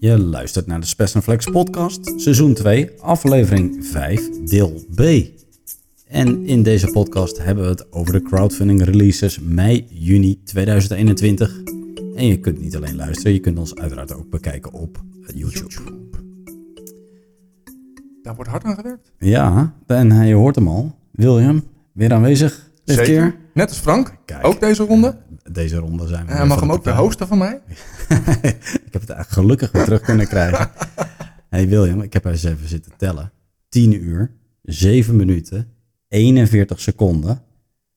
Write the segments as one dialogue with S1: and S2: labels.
S1: Je luistert naar de Spes Flex podcast, seizoen 2, aflevering 5, deel B. En in deze podcast hebben we het over de crowdfunding releases mei, juni 2021. En je kunt niet alleen luisteren, je kunt ons uiteraard ook bekijken op YouTube.
S2: Daar wordt hard aan gewerkt.
S1: Ja, en je hoort hem al. William, weer aanwezig dit
S2: Zeker.
S1: keer.
S2: Net als Frank.
S1: Kijk.
S2: Ook deze ronde.
S1: Deze ronde zijn we
S2: Hij mag hem ook weer
S1: totaal.
S2: hosten van mij.
S1: ik heb het eigenlijk gelukkig weer terug kunnen krijgen. hey William, ik heb eens even zitten tellen. 10 uur, 7 minuten, 41 seconden.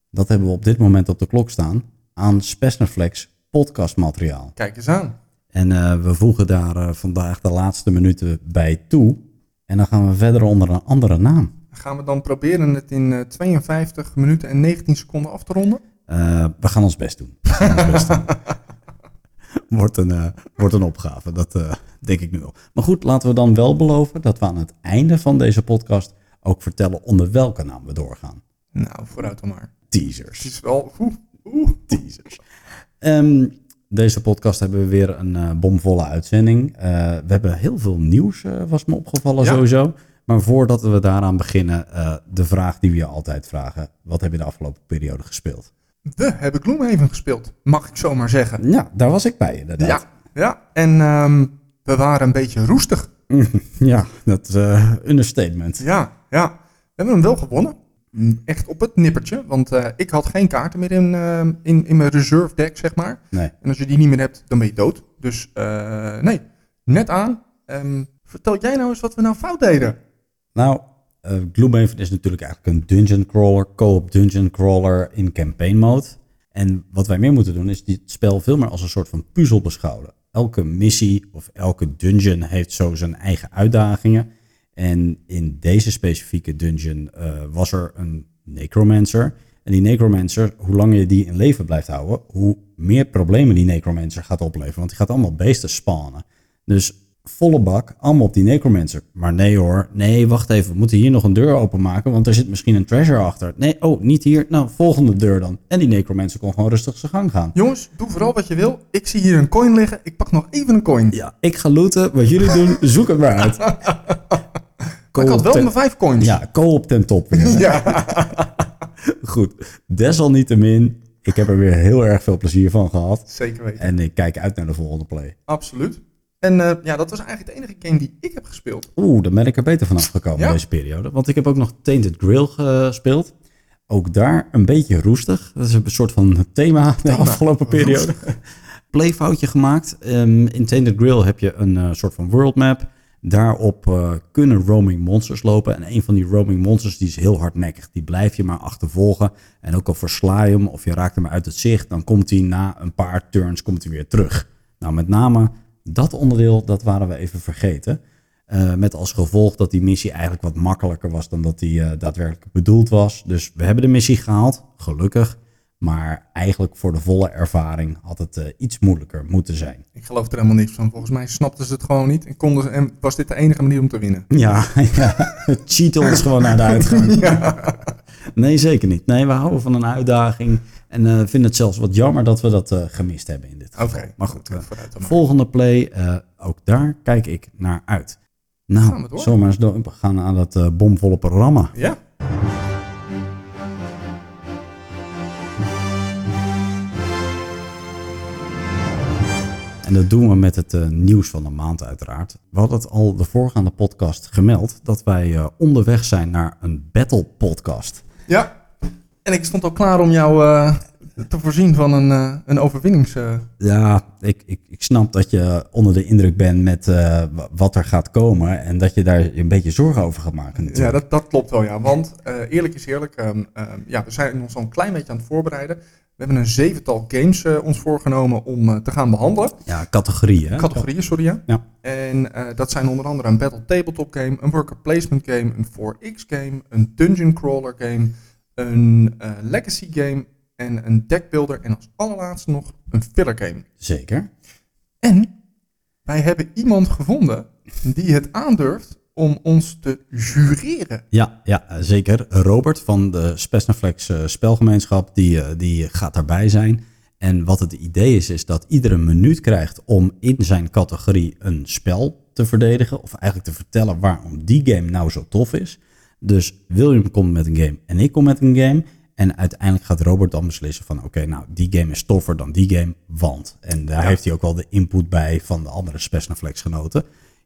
S1: Dat hebben we op dit moment op de klok staan aan Spesnaflex podcastmateriaal.
S2: Kijk eens aan.
S1: En eh, we voegen daar eh, vandaag de laatste minuten bij toe. En dan gaan we verder onder een andere naam.
S2: Gaan we dan proberen het in eh, 52 minuten en 19 seconden af te ronden?
S1: Eh, we gaan ons best doen. We gaan ons best doen. wordt, een, eh, wordt een opgave, dat eh, denk ik nu al. Maar goed, laten we dan wel beloven dat we aan het einde van deze podcast ook vertellen onder welke naam we doorgaan.
S2: Nou, vooruit dan maar. Het
S1: Teasers.
S2: is wel... Oeh, oeh.
S1: Teasers. Ehm, deze podcast hebben we weer een bomvolle uitzending. We hebben heel veel nieuws, was me opgevallen
S2: Ja.
S1: sowieso. Maar voordat we daaraan beginnen, de vraag die we je altijd vragen. Wat heb je de afgelopen periode gespeeld?
S2: We hebben Gloomhaven gespeeld, mag ik zo maar zeggen.
S1: Ja, daar was ik bij inderdaad.
S2: Ja, ja. En ehm, we waren een beetje roestig.
S1: Ja, dat is eh understatement.
S2: Ja, ja. We hebben hem wel gewonnen. Mm, Echt op het nippertje. Want eh, ik had geen kaarten meer in, ehm, in, in mijn reserve deck, zeg maar.
S1: Nee.
S2: En als je die niet meer hebt, dan ben je dood. Dus eh, nee, net aan. Ehm, vertel jij nou eens wat we nou fout deden.
S1: Nou, eh Gloomhaven is natuurlijk eigenlijk een dungeon crawler, co-op dungeon crawler in campaign mode. En wat wij meer moeten doen is dit spel veel meer als een soort van puzzel beschouwen. Elke missie of elke dungeon heeft zo zijn eigen uitdagingen. En in deze specifieke dungeon eh, was er een necromancer. En die necromancer, hoe langer je die in leven blijft houden, hoe meer problemen die necromancer gaat opleveren. Want die gaat allemaal beesten spawnen. Dus volle bak, allemaal op die necromancer. Maar nee hoor, nee, wacht even, we moeten hier nog een deur openmaken, want er zit misschien een treasure achter. Nee, oh, niet hier. Nou, volgende deur dan. En die necromancer kon gewoon rustig zijn gang gaan.
S2: Jongens, doe vooral wat je wil. Ik zie hier een coin liggen. Ik pak nog even een coin.
S1: Ja, ik ga looten. Wat jullie doen, zoek het maar uit.
S2: Maar ik had wel
S1: ten-
S2: mijn vijf coins.
S1: Ja, co-op ten top weer.
S2: Ja.
S1: Goed, desalniettemin, ik heb er weer heel erg veel plezier van gehad.
S2: Zeker weten.
S1: En ik kijk uit naar de volgende play.
S2: Absoluut. En eh, ja, dat was eigenlijk de enige game die ik heb gespeeld.
S1: Oeh, dan ben ik er beter vanaf gekomen
S2: Ja?
S1: deze periode. Want ik heb ook nog Tainted Grill gespeeld. Ook daar een beetje roestig. Dat is een soort van thema de afgelopen periode. Playfoutje gemaakt. Ehm, in Tainted Grill heb je een eh, soort van world map. Daarop eh, kunnen roaming monsters lopen. En een van die roaming monsters die is heel hardnekkig. Die blijf je maar achtervolgen. En ook al versla je hem of je raakt hem uit het zicht... dan komt hij na een paar turns komt hij weer terug. Nou, met name dat onderdeel, dat waren we even vergeten. Eh, met als gevolg dat die missie eigenlijk wat makkelijker was dan dat die eh, daadwerkelijk bedoeld was. Dus we hebben de missie gehaald, gelukkig. Maar eigenlijk voor de volle ervaring had het eh, iets moeilijker moeten zijn.
S2: Ik geloof er helemaal niks van. Volgens mij snapten ze het gewoon niet. En, konden en was dit de enige manier om te winnen.
S1: Ja, ja cheaten ons gewoon naar de uitgang. Nee, zeker niet. Nee, we houden van een uitdaging. En eh, vinden het zelfs wat jammer dat we dat eh, gemist hebben in dit geval.
S2: Oké,
S1: maar goed, eh,
S2: vooruit maar.
S1: volgende play, ook daar kijk ik naar uit. Nou, zomaar eens door. We gaan aan eh, bomvolle programma.
S2: Ja.
S1: En dat doen we met het nieuws van de maand uiteraard. We hadden het al de voorgaande podcast gemeld dat wij onderweg zijn naar een battle podcast.
S2: Ja. En ik stond al klaar om jou te voorzien van een, eh, een overwinnings... eh,
S1: Ja, ik, ik, ik snap dat je onder de indruk bent met eh, wa- wat er gaat komen en dat je daar een beetje zorgen over gaat maken
S2: Ja,
S1: natuurlijk.
S2: dat, dat klopt wel, ja. Want eerlijk is eerlijk, ehm, ehm, ja, we zijn ons al een klein beetje aan het voorbereiden. We hebben een zevental games ons voorgenomen om te gaan behandelen.
S1: Ja, categorieën.
S2: Categorieën, sorry. Ja.
S1: Ja.
S2: En dat zijn onder andere een Battle Tabletop game, een Worker Placement game, een 4X game, een Dungeon Crawler game, een Legacy game en een Deck Builder. En als allerlaatste nog een filler game.
S1: Zeker.
S2: En wij hebben iemand gevonden die het aandurft om ons te jureren.
S1: Ja, ja, zeker. Robert van de Spesnaflex eh, spelgemeenschap, die, eh, die gaat daarbij zijn. En wat het idee is, is dat iedereen een minuut krijgt om in zijn categorie een spel te verdedigen. Of eigenlijk te vertellen waarom die game nou zo tof is. Dus William komt met een game en ik kom met een game. En uiteindelijk gaat Robert dan beslissen van oké, nou die game is toffer dan die game, want. En daar heeft hij ook wel de input bij van de andere Spesnaflex genoten.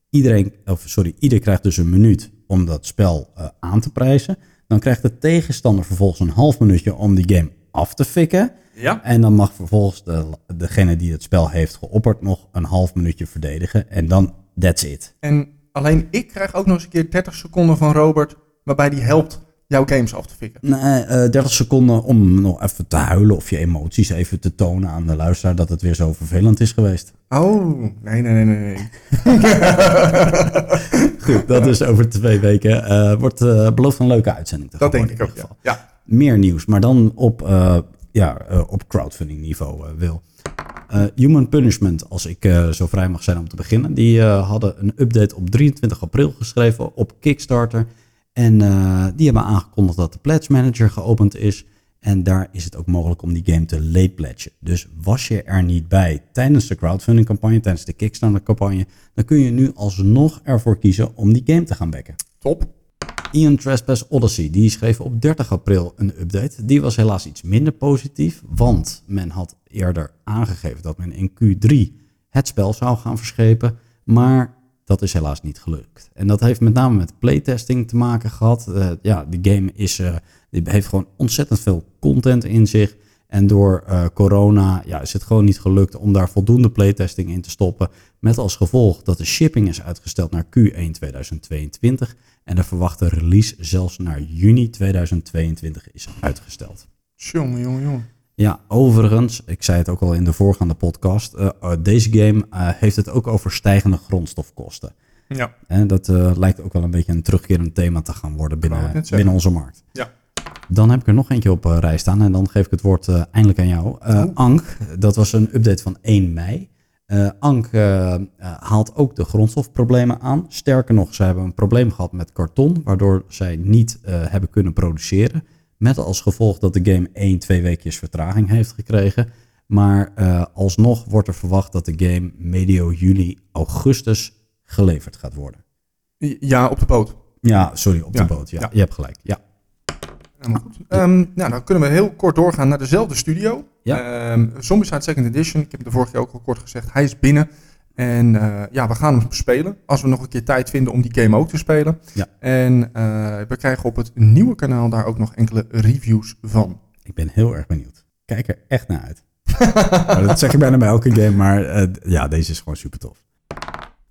S1: Iedereen, of sorry, ieder krijgt dus een minuut om dat spel uh, aan te prijzen. Dan krijgt de tegenstander vervolgens een half minuutje om die game af te fikken.
S2: Ja.
S1: En dan mag vervolgens de, degene die het spel heeft geopperd nog een half minuutje verdedigen. En dan, that's it.
S2: En alleen ik krijg ook nog eens een keer 30 seconden van Robert, waarbij die helpt jouw games af te fikken.
S1: Nee, uh, 30 seconden om nog even te huilen of je emoties even te tonen aan de luisteraar dat het weer zo vervelend is geweest.
S2: Oh, nee, nee, nee, nee.
S1: Goed, dat is over twee weken. Uh, wordt uh, beloofd een leuke uitzending te
S2: Dat denk ik ook, ja. ja.
S1: Meer nieuws, maar dan op, ja, op crowdfunding niveau, Wil. Human Punishment, als ik zo vrij mag zijn om te beginnen, die hadden een update op 23 april geschreven op Kickstarter. En uh, die hebben aangekondigd dat de Pledge Manager geopend is. En daar is het ook mogelijk om die game te late pledgen. Dus was je er niet bij tijdens de crowdfunding campagne, tijdens de Kickstarter campagne, dan kun je nu alsnog ervoor kiezen om die game te gaan backen.
S2: Top.
S1: Ian Trespass Odyssey, die schreef op 30 april een update. Die was helaas iets minder positief, want men had eerder aangegeven dat men in Q3 het spel zou gaan verschepen. Maar dat is helaas niet gelukt. En dat heeft met name met playtesting te maken gehad. Uh, ja, die game is, uh, die heeft gewoon ontzettend veel content in zich. En door uh, corona ja, is het gewoon niet gelukt om daar voldoende playtesting in te stoppen. Met als gevolg dat de shipping is uitgesteld naar Q1 2022. En de verwachte release zelfs naar juni 2022 is uitgesteld.
S2: Jongen, jongen, jongen.
S1: Ja, overigens, ik zei het ook al in de voorgaande podcast. Uh, deze game uh, heeft het ook over stijgende grondstofkosten.
S2: Ja.
S1: En dat uh, lijkt ook wel een beetje een terugkerend thema te gaan worden binnen, binnen onze markt.
S2: Ja.
S1: Dan heb ik er nog eentje op rij staan en dan geef ik het woord eindelijk aan jou.
S2: Oh.
S1: Ank, dat was een update van 1 mei. Ank haalt ook de grondstofproblemen aan. Sterker nog, ze hebben een probleem gehad met karton, waardoor zij niet hebben kunnen produceren. Met als gevolg dat de game 1, 2 weekjes vertraging heeft gekregen. Maar uh, alsnog wordt er verwacht dat de game medio juli, augustus geleverd gaat worden.
S2: Ja, op de boot.
S1: Ja, sorry, op ja. de boot. Ja. ja. je hebt gelijk. Ja.
S2: Helemaal goed. Um, nou, dan kunnen we heel kort doorgaan naar dezelfde studio.
S1: Ja.
S2: Um, Zombicide Second Edition, ik heb het de vorige keer ook al kort gezegd, hij is binnen. En uh, ja, we gaan hem spelen. Als we nog een keer tijd vinden om die game ook te spelen.
S1: Ja.
S2: En uh, we krijgen op het nieuwe kanaal daar ook nog enkele reviews van.
S1: Ik ben heel erg benieuwd. Kijk er echt naar uit. dat zeg ik bijna bij elke game, maar uh, ja, deze is gewoon super tof.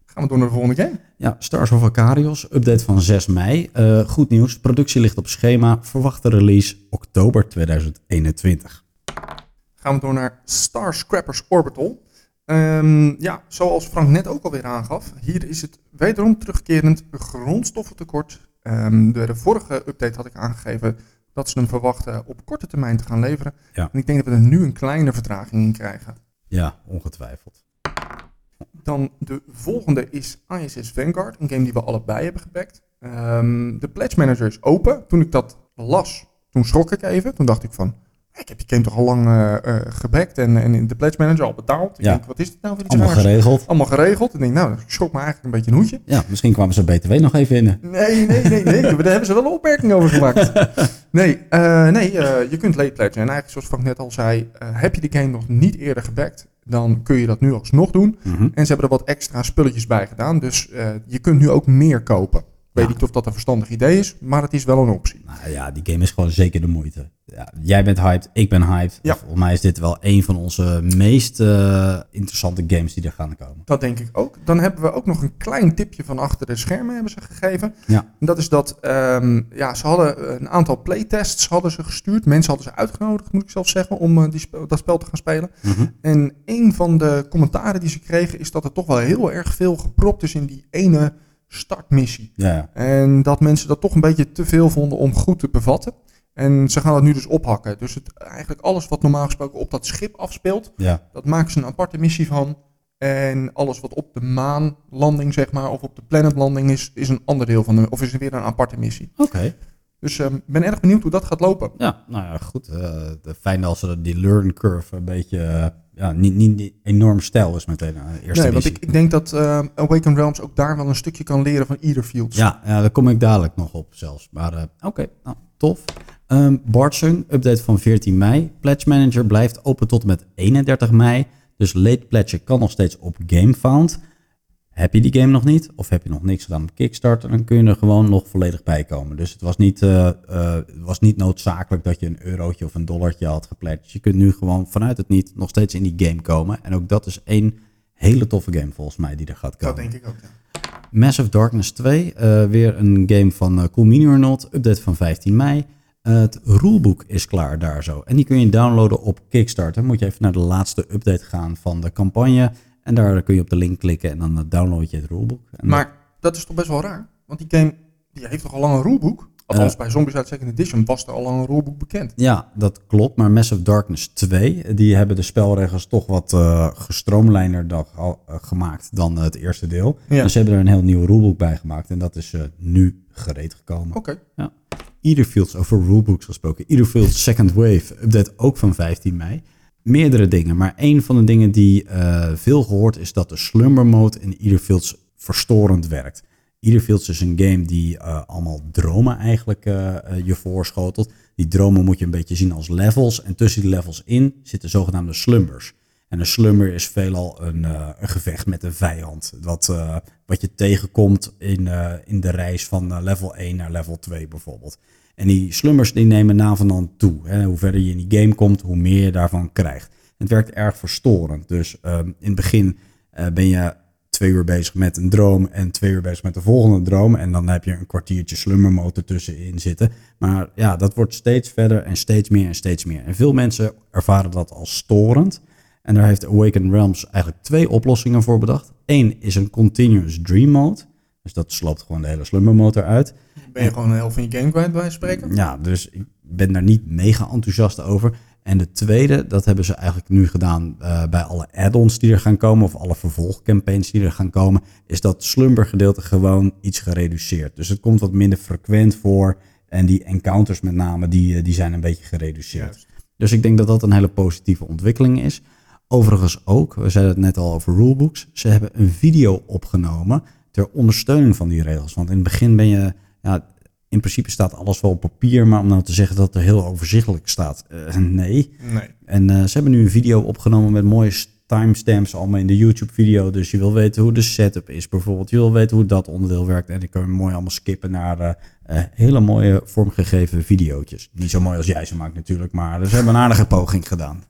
S2: Gaan we door naar de volgende game?
S1: Ja, Stars of Acarios, update van 6 mei. goed nieuws, productie ligt op schema. Verwachte release oktober 2021.
S2: Gaan we door naar Star Scrappers Orbital. Um, ja, zoals Frank net ook alweer aangaf, hier is het wederom terugkerend grondstoffentekort. Um, de, de, vorige update had ik aangegeven dat ze hem verwachten op korte termijn te gaan leveren.
S1: Ja.
S2: En ik denk dat we er nu een kleine vertraging in krijgen.
S1: Ja, ongetwijfeld.
S2: Dan de volgende is ISS Vanguard, een game die we allebei hebben gebackt. Um, de Pledge Manager is open. Toen ik dat las, toen schrok ik even. Toen dacht ik van, ik heb die game toch al lang uh, uh, gebackt en, en de pledge manager al betaald. Ik
S1: Ja.
S2: denk, wat is dit nou voor iets
S1: Allemaal
S2: raars?
S1: geregeld.
S2: Allemaal geregeld. Ik denk, nou, dat schrok me eigenlijk een beetje een hoedje.
S1: Ja, misschien kwamen ze BTW nog even in.
S2: Nee, nee, nee, nee. Daar hebben ze wel een opmerking over gemaakt. Nee, eh, nee je kunt late pledgen. En eigenlijk, zoals Frank net al zei, heb je de game nog niet eerder gebackt, dan kun je dat nu alsnog doen.
S1: Mhm.
S2: En ze hebben er wat extra spulletjes bij gedaan. Dus je kunt nu ook meer kopen. Ik weet niet of dat een verstandig idee is, maar het is wel een optie.
S1: Nou ja, die game is gewoon zeker de moeite. Ja, jij bent hyped, ik ben hyped.
S2: Ja.
S1: Volgens mij is dit wel een van onze meest eh, interessante games die er gaan komen.
S2: Dat denk ik ook. Dan hebben we ook nog een klein tipje van achter de schermen hebben ze gegeven.
S1: Ja.
S2: En dat is dat ehm, ja, ze hadden een aantal playtests hadden ze gestuurd. Mensen hadden ze uitgenodigd, moet ik zelf zeggen, om eh, die dat spel te gaan spelen.
S1: Mhm.
S2: En een van de commentaren die ze kregen is dat er toch wel heel erg veel gepropt is in die ene startmissie.
S1: Ja,
S2: En dat mensen dat toch een beetje te veel vonden om goed te bevatten. En ze gaan dat nu dus ophakken. Dus het, eigenlijk alles wat normaal gesproken op dat schip afspeelt,
S1: ja.
S2: dat maken ze een aparte missie van. En alles wat op de maanlanding, zeg maar, of op de planetlanding is, is een ander deel van de, of is er weer een aparte missie.
S1: Oké.
S2: Dus ik ben erg benieuwd hoe dat gaat lopen.
S1: Ja, nou ja, goed. fijn als ze die learn curve een beetje ja, niet, niet enorm stijl is meteen uh, eerste
S2: Nee, want ik, ik denk dat uh, Awakened Realms ook daar wel een stukje kan leren van ieder field.
S1: Ja, ja, daar kom ik dadelijk nog op zelfs. Maar uh, oké, nou, tof. Um, Bartsung, update van 14 mei. Pledge Manager blijft open tot en met 31 mei. Dus late pledge kan nog steeds op GameFound. Heb je die game nog niet, of heb je nog niks gedaan op Kickstarter, dan kun je er gewoon nog volledig bij komen. Dus het was niet, uh, uh, was niet noodzakelijk dat je een eurotje of een dollartje had gepledged. Je kunt nu gewoon vanuit het niet nog steeds in die game komen. En ook dat is één hele toffe game volgens mij die er gaat komen.
S2: Dat denk ik ook, ja.
S1: Massive Darkness 2, uh, eh, weer een game van Cool Mini or Not, update van 15 mei. het rulebook is klaar daar zo. En die kun je downloaden op Kickstarter. Moet je even naar de laatste update gaan van de campagne. En daar kun je op de link klikken en dan download je het rulebook. En
S2: maar dat is toch best wel raar? Want die game die heeft toch al lang een rulebook? Althans, uh, bij Zombies uit Second Edition was er al lang een rulebook bekend.
S1: Ja, dat klopt. Maar Massive Darkness 2, die hebben de spelregels toch wat uh, gestroomlijnder dan, uh, gemaakt dan het eerste deel. Ja. Dus ze hebben er een heel nieuw rulebook bij gemaakt. En dat is nu gereed gekomen.
S2: Oké.
S1: Okay. Ja. Over rulebooks gesproken. Fields Second Wave, update ook van 15 mei meerdere dingen. Maar een van de dingen die uh, veel gehoord is dat de slumber mode in Etherfields verstorend werkt. Etherfields is een game die uh, allemaal dromen eigenlijk uh, je voorschotelt. Die dromen moet je een beetje zien als levels. En tussen die levels in zitten zogenaamde slumbers. En een slumber is veelal een, een gevecht met een vijand. Wat, wat je tegenkomt in, in de reis van level 1 naar level 2 bijvoorbeeld. En die slummers die nemen na van dan toe. Hè. Hoe verder je in die game komt, hoe meer je daarvan krijgt. Het werkt erg verstorend. Dus um, in het begin uh, ben je twee uur bezig met een droom en twee uur bezig met de volgende droom. En dan heb je een kwartiertje slummermotor tussenin zitten. Maar ja, dat wordt steeds verder en steeds meer en steeds meer. En veel mensen ervaren dat als storend. En daar heeft Awakened Realms eigenlijk twee oplossingen voor bedacht. Eén is een continuous dream mode. Dus dat sloopt gewoon de hele slummermotor uit.
S2: Ben je gewoon een helft van je game kwijt bij spreken?
S1: Ja, dus ik ben daar niet mega enthousiast over. En de tweede, dat hebben ze eigenlijk nu gedaan uh, bij alle add-ons die er gaan komen, of alle vervolgcampagnes die er gaan komen, is dat slumbergedeelte gewoon iets gereduceerd. Dus het komt wat minder frequent voor. En die encounters met name, die, die zijn een beetje gereduceerd. Juist. Dus ik denk dat dat een hele positieve ontwikkeling is. Overigens ook, we zeiden het net al over rulebooks. Ze hebben een video opgenomen ter ondersteuning van die regels. Want in het begin ben je ja, in principe staat alles wel op papier, maar om nou te zeggen dat het er heel overzichtelijk staat, uh, nee.
S2: nee.
S1: En uh, ze hebben nu een video opgenomen met mooie timestamps allemaal in de YouTube-video. Dus je wil weten hoe de setup is bijvoorbeeld. Je wil weten hoe dat onderdeel werkt. En dan kun je mooi allemaal skippen naar uh, hele mooie vormgegeven video's. Niet zo mooi als jij ze maakt natuurlijk, maar ze hebben een aardige poging gedaan.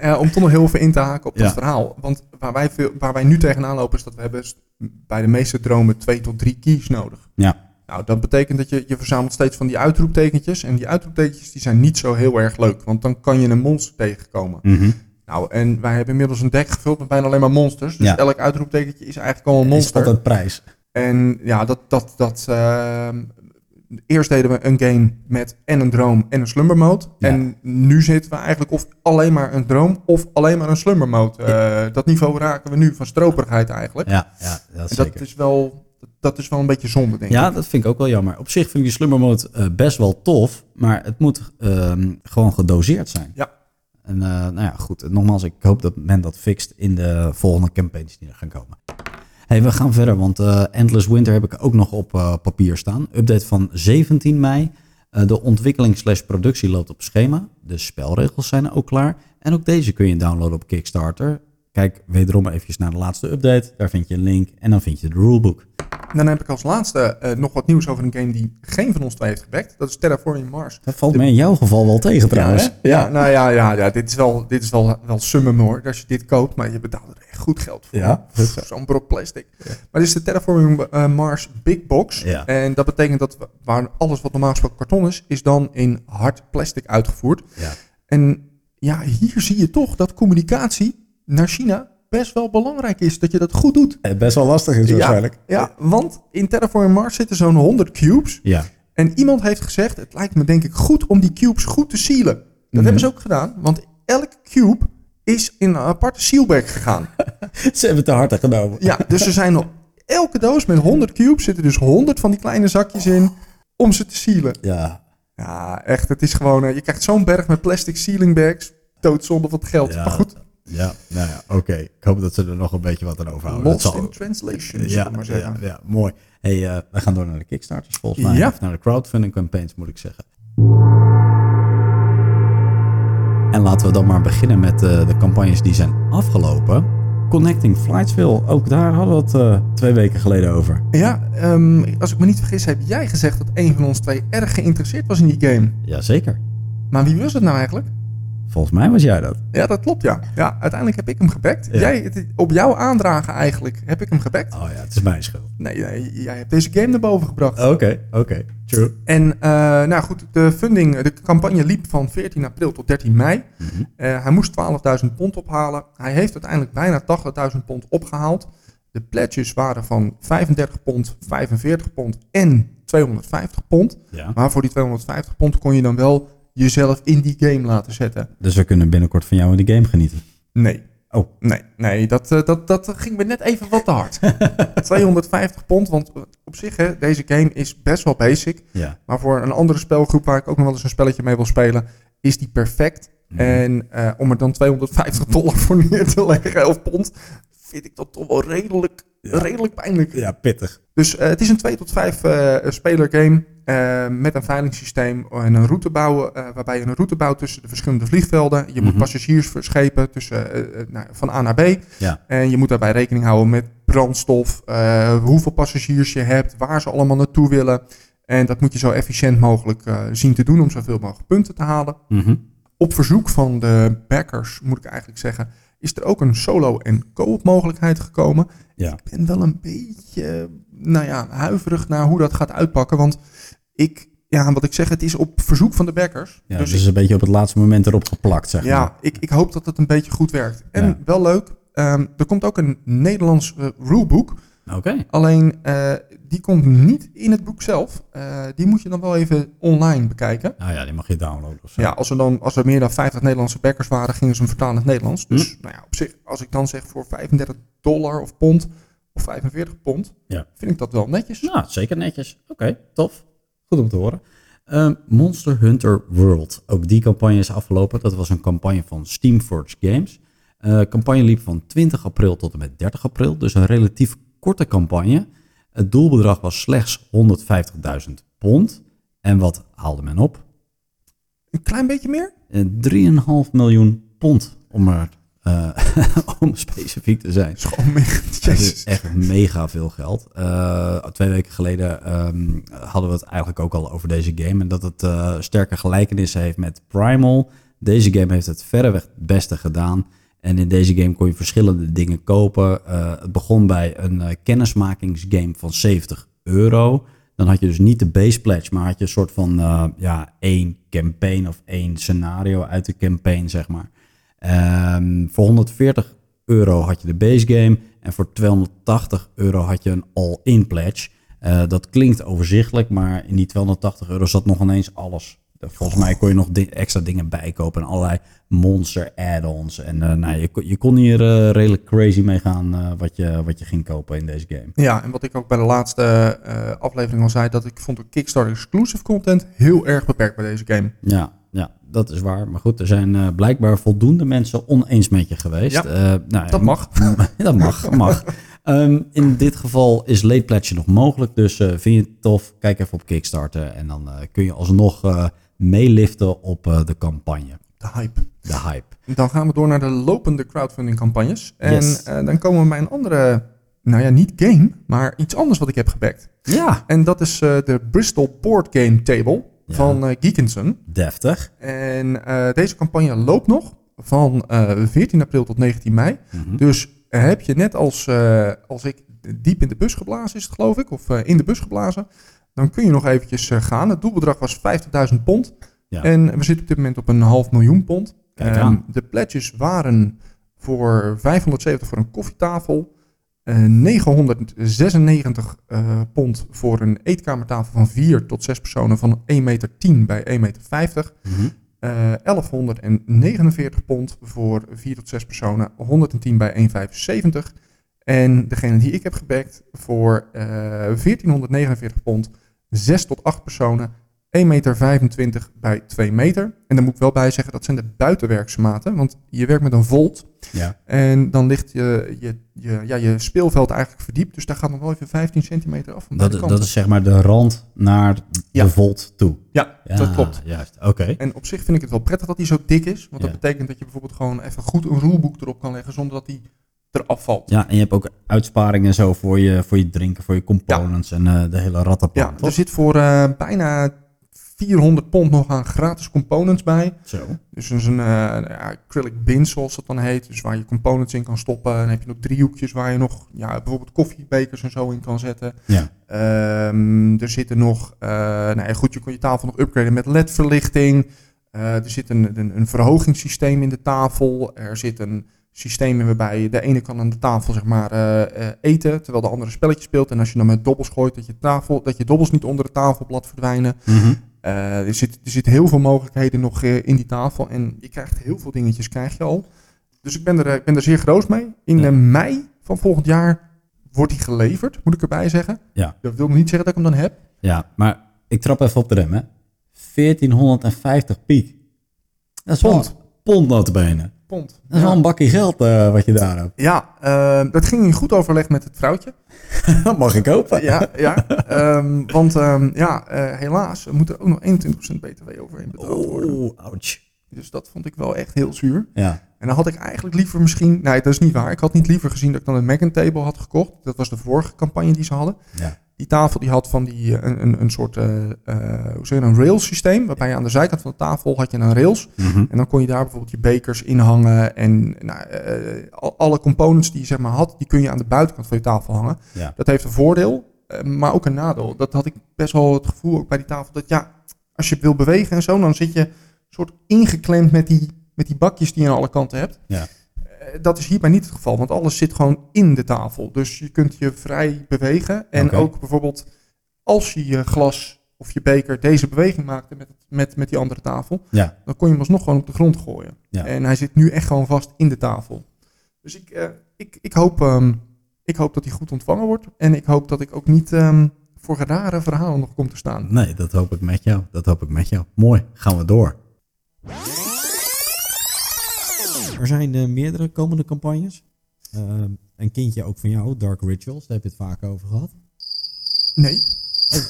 S2: ja, om toch nog heel veel in te haken op dat verhaal. Want waar wij, veel, waar wij nu tegenaan lopen is dat we hebben bij de meeste dromen twee tot drie keys nodig.
S1: Ja.
S2: Nou, dat betekent dat je, je verzamelt steeds van die uitroeptekentjes. En die uitroeptekentjes die zijn niet zo heel erg leuk. Want dan kan je een monster tegenkomen.
S1: Mm -hmm.
S2: Nou, en wij hebben inmiddels een deck gevuld met bijna alleen maar monsters. Dus
S1: Ja.
S2: elk uitroeptekentje is eigenlijk al een
S1: Is
S2: monster.
S1: altijd prijs.
S2: En ja, dat, dat, dat, eh, eerst deden we een game met en een droom en een slumber mode.
S1: Ja.
S2: En nu zitten we eigenlijk of alleen maar een droom of alleen maar een slumber mode. Eh, Dat niveau raken we nu van stroperigheid eigenlijk.
S1: Ja, ja dat zeker.
S2: dat is wel, dat is wel een beetje zonde, denk
S1: Ja,
S2: ik.
S1: dat vind ik ook wel jammer. Op zich vind ik die slumber mode eh, best wel tof, maar het moet ehm, gewoon gedoseerd zijn.
S2: Ja.
S1: En eh, nou ja, goed. Nogmaals, ik hoop dat men dat fixt in de volgende campagnes die er gaan komen. Hey, we gaan verder, want eh, Endless Winter heb ik ook nog op eh, papier staan. Update van 17 mei. De ontwikkeling slash productie loopt op schema. De spelregels zijn ook klaar. En ook deze kun je downloaden op Kickstarter. Kijk wederom even naar de laatste update. Daar vind je een link en dan vind je de rulebook.
S2: Dan heb ik als laatste eh, nog wat nieuws over een game die geen van ons twee heeft gebackt. Dat is Terraforming Mars.
S1: Dat valt mij in jouw geval wel tegen trouwens.
S2: Ja, ja, nou ja, ja, ja dit is wel, dit is wel, wel summum hoor. Als je dit koopt, maar je betaalt er echt goed geld voor.
S1: Ja.
S2: Zo'n brok plastic. Maar dit is de Terraforming eh, Mars Big Box.
S1: Ja.
S2: En dat betekent dat waar alles wat normaal gesproken karton is, is dan in hard plastic uitgevoerd.
S1: Ja.
S2: En ja, hier zie je toch dat communicatie naar China best wel belangrijk is. Dat je dat goed doet.
S1: Eh, Best wel lastig is waarschijnlijk.
S2: Ja, want in Terraforming Mars zitten zo'n 100 cubes.
S1: Ja.
S2: En iemand heeft gezegd, het lijkt me denk ik goed om die cubes goed te sealen. Dat
S1: Mhm.
S2: hebben ze ook gedaan, want elk cube is in een aparte sealbag gegaan.
S1: Ze hebben het te hard genomen.
S2: ja, dus er zijn op elke doos met 100 cubes zitten dus 100 van die kleine zakjes in om ze te sealen.
S1: Ja.
S2: Ja, echt. Het is gewoon... eh, je krijgt zo'n berg met plastic ceiling bags. Doodzonde van het geld.
S1: Ja,
S2: Maar goed,
S1: Ja, nou ja, oké. Ik hoop dat ze er nog een beetje wat aan overhouden.
S2: lost
S1: Dat zal-
S2: in translation,
S1: ja,
S2: maar
S1: ja,
S2: zeggen.
S1: ja, mooi. Hey, eh, we gaan door naar de Kickstarters volgens mij.
S2: Ja.
S1: Of naar de crowdfunding campaigns, moet ik zeggen. En laten we dan maar beginnen met eh, de campagnes die zijn afgelopen. Connecting Flightsville, ook daar hadden we het eh, twee weken geleden over.
S2: Ja, ehm, als ik me niet vergis, heb jij gezegd dat een van ons twee erg geïnteresseerd was in die game.
S1: Jazeker.
S2: Maar wie was het nou eigenlijk?
S1: Volgens mij was jij dat.
S2: Ja, dat klopt, ja. Ja, uiteindelijk heb ik hem gebackt.
S1: Ja.
S2: Jij, het- op jouw aandragen eigenlijk heb ik hem gebackt.
S1: Oh ja, het is mijn schuld.
S2: Nee, nee, jij hebt deze game naar boven gebracht.
S1: Oké, oké. True.
S2: En eh, nou goed, de funding, de campagne liep van 14 april tot 13 mei.
S1: Mhm.
S2: Eh, hij moest 12.000 pond ophalen. Hij heeft uiteindelijk bijna 80.000 pond opgehaald. De pledges waren van 35 pond, 45 pond en 250 pond.
S1: Ja.
S2: Maar voor die 250 pond kon je dan wel jezelf in die game laten zetten.
S1: Dus we kunnen binnenkort van jou in de game genieten.
S2: Nee.
S1: Oh.
S2: Nee, nee dat, eh, dat, dat ging me net even wat te hard. 250 pond, want op zich, hè, deze game is best wel basic.
S1: Ja.
S2: Maar voor een andere spelgroep waar ik ook nog wel eens een spelletje mee wil spelen, is die perfect.
S1: Mhm.
S2: En eh, om er dan 250 dollar voor neer te leggen, of pond, vind ik dat toch wel redelijk. Redelijk pijnlijk.
S1: Ja, pittig.
S2: Dus eh, het is een 2 tot 5 eh speler game eh, met een veilingssysteem en een route bouwen, waarbij je een route bouwt tussen de verschillende vliegvelden. Je moet
S1: Mhm.
S2: passagiers verschepen tussen, nou, van A naar B.
S1: Ja.
S2: En je moet daarbij rekening houden met brandstof, hoeveel passagiers je hebt, waar ze allemaal naartoe willen. En dat moet je zo efficiënt mogelijk zien te doen om zoveel mogelijk punten te halen.
S1: Mhm.
S2: Op verzoek van de backers, moet ik eigenlijk zeggen, is er ook een solo- en co-op mogelijkheid gekomen.
S1: Ja.
S2: Ik ben wel een beetje, nou ja, huiverig naar hoe dat gaat uitpakken. Want ik, ja, wat ik zeg, het is op verzoek van de backers.
S1: Ja,
S2: dus
S1: dus een beetje op het laatste moment erop geplakt, zeg maar.
S2: ja, ik, ik hoop dat het een beetje goed werkt. En
S1: Ja.
S2: wel leuk, ehm, er komt ook een Nederlands eh, rulebook.
S1: Oké.
S2: Alleen, eh, die komt niet in het boek zelf. Eh, die moet je dan wel even online bekijken.
S1: Nou ja, die mag je downloaden of zo.
S2: Ja, als er, dan, als er meer dan 50 Nederlandse backers waren, gingen ze hem vertalen in het Nederlands. Dus
S1: Hm.
S2: nou ja, op zich, als ik dan zeg voor 35 dollar of pond of 45 pond,
S1: Ja.
S2: vind ik dat wel netjes.
S1: Nou, zeker netjes. Oké, tof. Goed om te horen. Ehm, Monster Hunter World. Ook die campagne is afgelopen. Dat was een campagne van Steamforge Games. Eh campagne liep van 20 april tot en met 30 april. Dus een relatief korte campagne. Het doelbedrag was slechts 150.000 pond. En wat haalde men op?
S2: Een klein beetje meer?
S1: Eh, 3,5 miljoen pond. Om, er, eh, om specifiek te zijn.
S2: Dat is
S1: echt mega veel geld. Eh, twee weken geleden ehm, hadden we het eigenlijk ook al over deze game. En dat het eh, sterke gelijkenissen heeft met Primal. Deze game heeft het verreweg het beste gedaan. En in deze game kon je verschillende dingen kopen. Eh, het begon bij een eh, kennismakingsgame van 70 euro. Dan had je dus niet de base pledge, maar had je een soort van eh, ja, één campaign of één scenario uit de campaign, zeg maar. Ehm, voor 140 euro had je de base game en voor 280 euro had je een all-in pledge. Dat klinkt overzichtelijk, maar in die 280 euro zat nog ineens alles. Volgens mij kon je nog di- extra dingen bijkopen en allerlei monster add-ons. En eh, nou, je, kon- je kon hier eh, redelijk crazy mee gaan eh, wat, je, wat je ging kopen in deze game.
S2: Ja, en wat ik ook bij de laatste aflevering al zei, dat ik vond de Kickstarter exclusive content heel erg beperkt bij deze game.
S1: Ja, ja, dat is waar. Maar goed, er zijn blijkbaar voldoende mensen oneens met je geweest.
S2: Ja,
S1: nou, ja,
S2: dat mag.
S1: dat mag, mag. Ehm, in dit geval is late pledge nog mogelijk. Dus vind je het tof, kijk even op Kickstarter. En dan kun je alsnog meeliften op eh, de campagne.
S2: De hype.
S1: De hype.
S2: Dan gaan we door naar de lopende crowdfunding campagnes. En
S1: Yes.
S2: eh, dan komen we bij een andere, nou ja, niet game, maar iets anders wat ik heb gebackt.
S1: Ja,
S2: En dat is eh, de Bristol Board Game Table
S1: Ja.
S2: van Geekinson.
S1: deftig.
S2: En deze campagne loopt nog van eh, 14 april tot 19 mei.
S1: Mhm.
S2: Dus heb je net als, als ik diep in de bus geblazen is het geloof ik, of in de bus geblazen, dan kun je nog eventjes eh, gaan. Het doelbedrag was 50.000 pond.
S1: Ja.
S2: En we zitten op dit moment op een half miljoen pond. Ehm, de pledges waren voor 570 voor een koffietafel. eh, 996 eh, pond voor een eetkamertafel van 4 tot 6 personen van 1,10 meter bij 1,50 meter.
S1: Mhm.
S2: Eh 1149 pond voor 4 tot 6 personen, 110 bij 1,75. En degene die ik heb gebackt voor eh 1449 pond, 6 tot 8 personen, meter bij 2 meter. En daar moet ik wel bij zeggen, dat zijn de buitenwerkse maten. Want je werkt met een volt.
S1: Ja.
S2: En dan ligt je, je, je, ja, je speelveld eigenlijk verdiept. Dus daar gaat nog wel even 15 centimeter af van
S1: Dat, dat is zeg maar de rand naar
S2: Ja.
S1: de volt toe.
S2: Ja, dat klopt.
S1: Juist, oké.
S2: En op zich vind ik het wel prettig dat hij zo dik is. Want dat betekent dat je bijvoorbeeld gewoon even goed een roelboek erop kan leggen zonder dat hij eraf valt.
S1: Ja, en je hebt ook uitsparingen zo voor je, voor je drinken, voor je components en eh, de hele rattenplan,
S2: Ja,
S1: toch?
S2: er zit voor eh, bijna 400 pond nog aan gratis components bij.
S1: Zo.
S2: Dus een zo'n, eh, acrylic bin, zoals dat dan heet. Dus waar je components in kan stoppen. En dan heb je nog driehoekjes waar je nog ja, bijvoorbeeld koffiebekers en zo in kan zetten.
S1: Ja.
S2: Ehm, er zitten nog, nou ja, goed, je kan je tafel nog upgraden met LED-verlichting. Er zit een, een, een verhogingssysteem in de tafel. Er zit een systeem in waarbij de ene kan aan de tafel zeg maar eh, eh, eten, terwijl de andere spelletje speelt. En als je dan met dobbels gooit, dat je, tafel, dat je dobbels niet onder het tafelblad verdwijnen.
S1: Mhm.
S2: Eh, er, zit, er zitten heel veel mogelijkheden nog in die tafel. En je krijgt heel veel dingetjes, krijg je al. Dus ik ben er, ik ben er zeer groot mee. In
S1: Ja.
S2: mei van volgend jaar wordt die geleverd, moet ik erbij zeggen.
S1: Ja.
S2: Dat wil niet zeggen dat ik hem dan heb.
S1: Ja, maar ik trap even op de rem, hè. 1450 piek. Dat is
S2: Pond.
S1: pond notabene.
S2: Pond.
S1: Dat is wel een bakje geld eh, wat je daar hebt.
S2: Ja, eh, dat ging in goed overleg met het vrouwtje.
S1: Dat mag ik kopen.
S2: Ja, ja. Ehm, want ehm, ja, eh, helaas moet er ook nog 21% btw overheen betaald worden.
S1: Oeh, ouch.
S2: Dus dat vond ik wel echt heel zuur.
S1: Ja,
S2: En dan had ik eigenlijk liever misschien... Nee, dat is niet waar. Ik had niet liever gezien dat ik dan een Mac Table had gekocht. Dat was de vorige campagne die ze hadden.
S1: ja.
S2: Die tafel die had van die, eh, een, een, een soort eh, hoe zeg je, een rails systeem. Waarbij je aan de zijkant van de tafel had je een rails.
S1: Mhm.
S2: En dan kon je daar bijvoorbeeld je bekers in hangen. En nou, al- alle components die je zeg maar had, die kun je aan de buitenkant van je tafel hangen.
S1: Ja.
S2: Dat heeft een voordeel, maar ook een nadeel. Dat had ik best wel het gevoel ook bij die tafel. Dat ja, als je wil bewegen en zo, dan zit je soort ingeklemd met die, met die bakjes die je aan alle kanten hebt.
S1: Ja.
S2: Eh, Dat is hierbij niet het geval, want alles zit gewoon in de tafel. Dus je kunt je vrij bewegen. En ook bijvoorbeeld als je je glas of je beker deze beweging maakte met, met, met die andere tafel,
S1: Ja.
S2: dan kon je hem alsnog gewoon op de grond gooien.
S1: Ja.
S2: En hij zit nu echt gewoon vast in de tafel. Dus ik, eh, ik, ik, hoop, ehm, ik hoop dat hij goed ontvangen wordt. En ik hoop dat ik ook niet ehm, voor rare verhalen nog kom te staan.
S1: Nee, dat hoop ik met jou. Dat hoop ik met jou. Mooi, gaan we door. Er zijn eh, meerdere komende campagnes. Eh, een kindje ook van jou, Dark Rituals, daar heb je het vaak over gehad.
S2: Nee.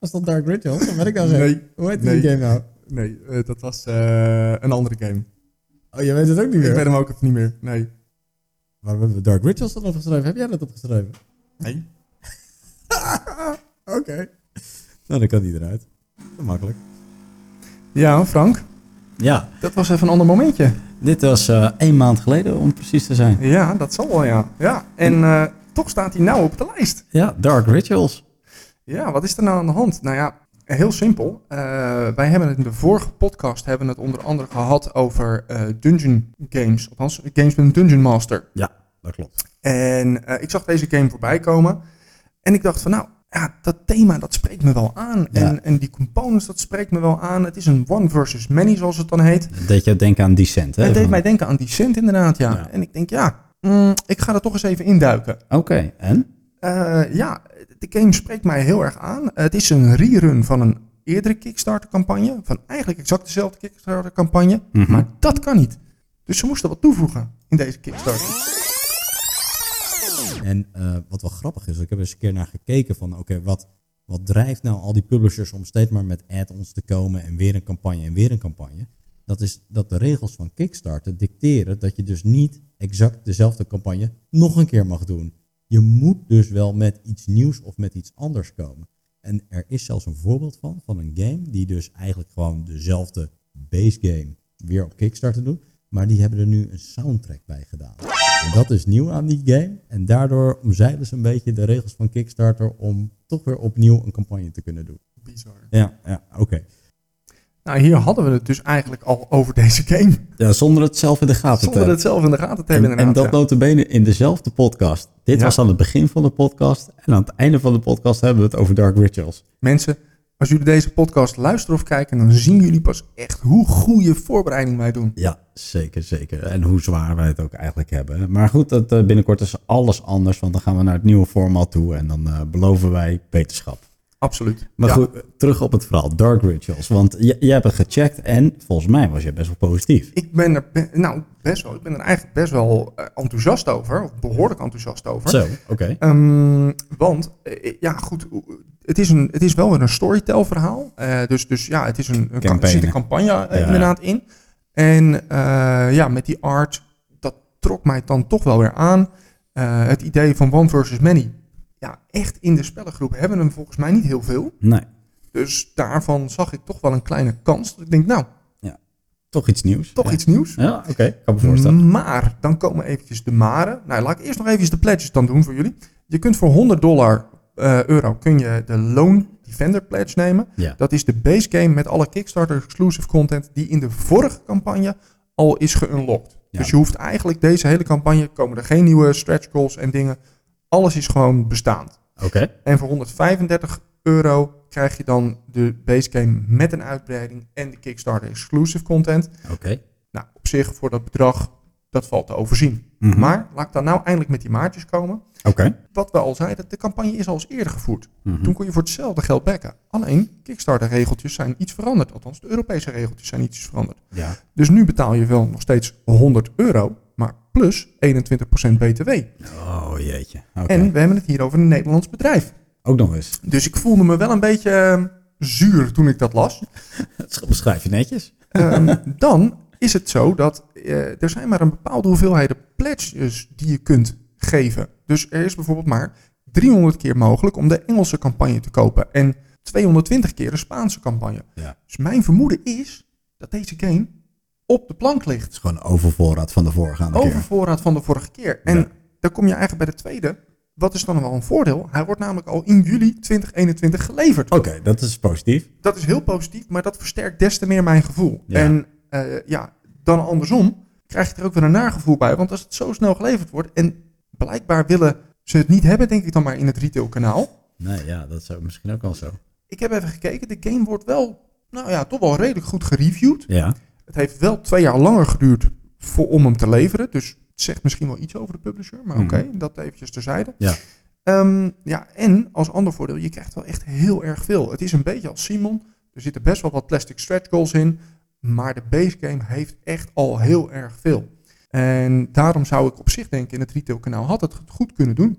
S1: Was dat Dark Rituals? Dat weet ik nou
S2: Nee.
S1: Hoe heet
S2: Nee.
S1: die game nou?
S2: Nee, eh, dat was eh, een andere game.
S1: Oh, je weet het ook niet
S2: Ik
S1: meer?
S2: weet hem ook even niet meer. Nee.
S1: Waar hebben we Dark Rituals dan opgeschreven? Heb jij dat opgeschreven?
S2: Nee.
S1: Oké. Nou, dan kan die eruit. Makkelijk.
S2: Ja, Frank.
S1: Ja,
S2: Dat was even een ander momentje.
S1: dit was eh één maand geleden om precies te zijn.
S2: Ja, dat zal wel, ja. Ja, en eh, toch staat hij nou op de lijst.
S1: Ja, Dark Rituals.
S2: Ja, wat is er nou aan de hand? Nou ja, heel simpel. Eh, wij hebben het in de vorige podcast hebben het onder andere gehad over dungeon games. Althans, games met een dungeon master.
S1: Dat klopt.
S2: En ik zag deze game voorbij komen. En ik dacht van nou, ja, dat thema dat spreekt me wel aan.
S1: Ja.
S2: En, en die components dat spreekt me wel aan. Het is een one versus many zoals het dan heet.
S1: Dat deed je denken aan Descent, hè?
S2: Het deed mij denken aan Descent inderdaad, ja.
S1: Ja.
S2: En ik denk ja, mm, ik ga er toch eens even induiken.
S1: Oké, en?
S2: Eh, ja, de game spreekt mij heel erg aan. het is een rerun van een eerdere Kickstarter-campagne. Van eigenlijk exact dezelfde Kickstarter-campagne.
S1: Mhm.
S2: Maar dat kan niet. Dus ze moesten wat toevoegen in deze Kickstarter.
S1: En eh, wat wel grappig is, ik heb eens een keer naar gekeken van, oké, wat, wat drijft nou al die publishers om steeds maar met add-ons te komen en weer een campagne en weer een campagne? Dat is dat de regels van Kickstarter dicteren dat je dus niet exact dezelfde campagne nog een keer mag doen. Je moet dus wel met iets nieuws of met iets anders komen. En er is zelfs een voorbeeld van, van een game die dus eigenlijk gewoon dezelfde base game weer op Kickstarter doet. Maar die hebben er nu een soundtrack bij gedaan. En dat is nieuw aan die game. En daardoor omzeilen ze een beetje de regels van Kickstarter om toch weer opnieuw een campagne te kunnen doen.
S2: Bizar.
S1: Ja, ja oké.
S2: Nou, hier hadden we het dus eigenlijk al over deze game.
S1: Ja, zonder het zelf in de gaten
S2: Zonder
S1: te
S2: het zelf in de gaten te
S1: En,
S2: hebben
S1: en
S2: inderdaad.
S1: dat
S2: ja.
S1: notabene in dezelfde podcast. Dit
S2: Ja.
S1: was aan het begin van de podcast. En aan het einde van de podcast hebben we het over Dark Rituals.
S2: Mensen, als jullie deze podcast luisteren of kijken, dan zien jullie pas echt hoe goede voorbereiding wij doen.
S1: Ja, zeker, zeker. En hoe zwaar wij het ook eigenlijk hebben. Maar goed, dat, eh, binnenkort is alles anders. Want dan gaan we naar het nieuwe format toe. En dan eh, beloven wij beterschap.
S2: absoluut.
S1: Maar
S2: Ja.
S1: goed, terug op het verhaal. Dark Rituals. Want je, je hebt het gecheckt en volgens mij was je best wel positief.
S2: Ik ben er, be- nou best wel, ik ben er eigenlijk best wel eh, enthousiast over, of behoorlijk enthousiast over.
S1: Zo, oké.
S2: Ehm, want, ja goed, het is, een, het is wel weer een storytell verhaal. Eh, dus, dus ja, het is een, een er zit een campagne eh,
S1: Ja.
S2: inderdaad in. En eh, ja, met die art, dat trok mij dan toch wel weer aan. Het idee van one versus many. Ja, echt in de spellengroep hebben we hem volgens mij niet heel veel.
S1: Nee,
S2: Dus daarvan zag ik toch wel een kleine kans. Dat ik denk, nou,
S1: toch iets nieuws.
S2: toch
S1: Ja.
S2: iets nieuws.
S1: Ja, oké. Kan me voorstellen.
S2: Maar dan komen eventjes de maren. Nou, laat ik eerst nog eventjes de pledges dan doen voor jullie. Je kunt voor 100 dollar eh, euro kun je de Lone Defender pledge nemen.
S1: Ja.
S2: Dat is de base game met alle Kickstarter exclusive content die in de vorige campagne al is geunlocked.
S1: Ja.
S2: Dus je hoeft eigenlijk deze hele campagne komen er geen nieuwe stretch goals en dingen. Alles is gewoon bestaand.
S1: Oké.
S2: En voor 135 euro krijg je dan de base game met een uitbreiding en de Kickstarter exclusive content.
S1: Oké.
S2: Nou, op zich voor dat bedrag, dat valt te overzien.
S1: Mhm.
S2: Maar laat ik dan nou eindelijk met die maartjes komen.
S1: Oké.
S2: Wat we al zeiden, de campagne is al eens eerder gevoerd.
S1: Mhm.
S2: Toen kon je voor hetzelfde geld backen. Alleen, Kickstarter-regeltjes zijn iets veranderd. Althans, de Europese regeltjes zijn iets veranderd.
S1: Ja.
S2: Dus nu betaal je wel nog steeds 100 euro, maar plus 21% BTW.
S1: Oh jeetje.
S2: En we hebben het hier over een Nederlands bedrijf.
S1: Ook nog eens.
S2: Dus ik voelde me wel een beetje eh, zuur toen ik dat las.
S1: Dat beschrijf je netjes.
S2: Ehm, dan is het zo dat eh, er zijn maar een bepaalde hoeveelheden pledges die je kunt geven. Dus er is bijvoorbeeld maar 300 keer mogelijk om de Engelse campagne te kopen en 220 keer de Spaanse campagne.
S1: Ja.
S2: Dus mijn vermoeden is dat deze game op de plank ligt.
S1: Het is gewoon overvoorraad van de voorgaande keer.
S2: Overvoorraad van de vorige keer. En
S1: Ja.
S2: dan kom je eigenlijk bij de tweede. Wat is dan wel een voordeel? Hij wordt namelijk al in juli 2021 geleverd.
S1: Oké, dat is positief.
S2: Dat is heel positief, maar dat versterkt des te meer mijn gevoel.
S1: Ja.
S2: En eh, ja, dan andersom krijg je er ook weer een nagevoel bij. Want als het zo snel geleverd wordt en blijkbaar willen ze het niet hebben, denk ik dan maar in het retailkanaal.
S1: Nee, ja, dat ook misschien ook wel zo.
S2: Ik heb even gekeken, de game wordt wel, nou ja, toch wel redelijk goed gereviewd.
S1: Ja.
S2: Het heeft wel twee jaar langer geduurd voor, om hem te leveren. Dus het zegt misschien wel iets over de publisher. Maar
S1: Mhm.
S2: oké, dat eventjes terzijde.
S1: Ja.
S2: Ehm, ja, en als ander voordeel, je krijgt wel echt heel erg veel. Het is een beetje als Simon. Er zitten best wel wat plastic stretch goals in. Maar de base game heeft echt al heel erg veel. En daarom zou ik op zich denken, in het retailkanaal had het goed kunnen doen.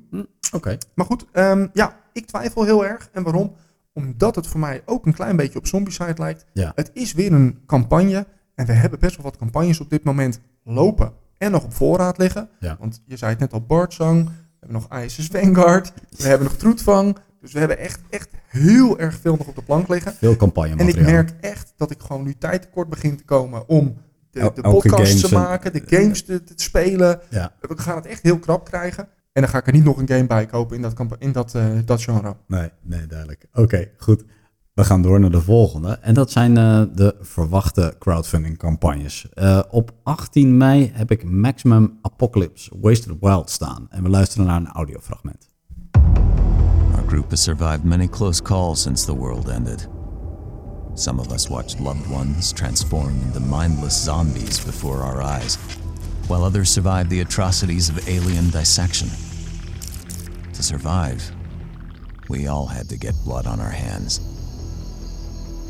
S1: Oké.
S2: Maar goed, ehm, ja, ik twijfel heel erg. En waarom? Omdat het voor mij ook een klein beetje op Zombicide lijkt.
S1: Ja.
S2: Het is weer een campagne. En we hebben best wel wat campagnes op dit moment lopen. En nog op voorraad liggen.
S1: Ja.
S2: Want je zei het net al, Bartzang. We hebben nog ISS Vanguard. We hebben nog Troetvang. Dus we hebben echt, echt heel erg veel nog op de plank liggen.
S1: Veel campagne
S2: En ik merk echt dat ik gewoon nu tijd tekort begin te komen om de, de podcasts te maken, de games te, te spelen.
S1: Ja.
S2: We gaan het echt heel krap krijgen. En dan ga ik er niet nog een game bij kopen in dat, in dat, eh, dat genre.
S1: Nee, nee, duidelijk. Oké, goed. We gaan door naar de volgende. En dat zijn eh, de verwachte crowdfunding campagnes. Eh, op 18 mei heb ik Maximum Apocalypse Wasted Wild staan. En we luisteren naar een audiofragment.
S3: Group has survived many close calls since the world ended. Some of us watched loved ones transform into mindless zombies before our eyes, while others survived the atrocities of alien dissection. To survive, we all had to get blood on our hands.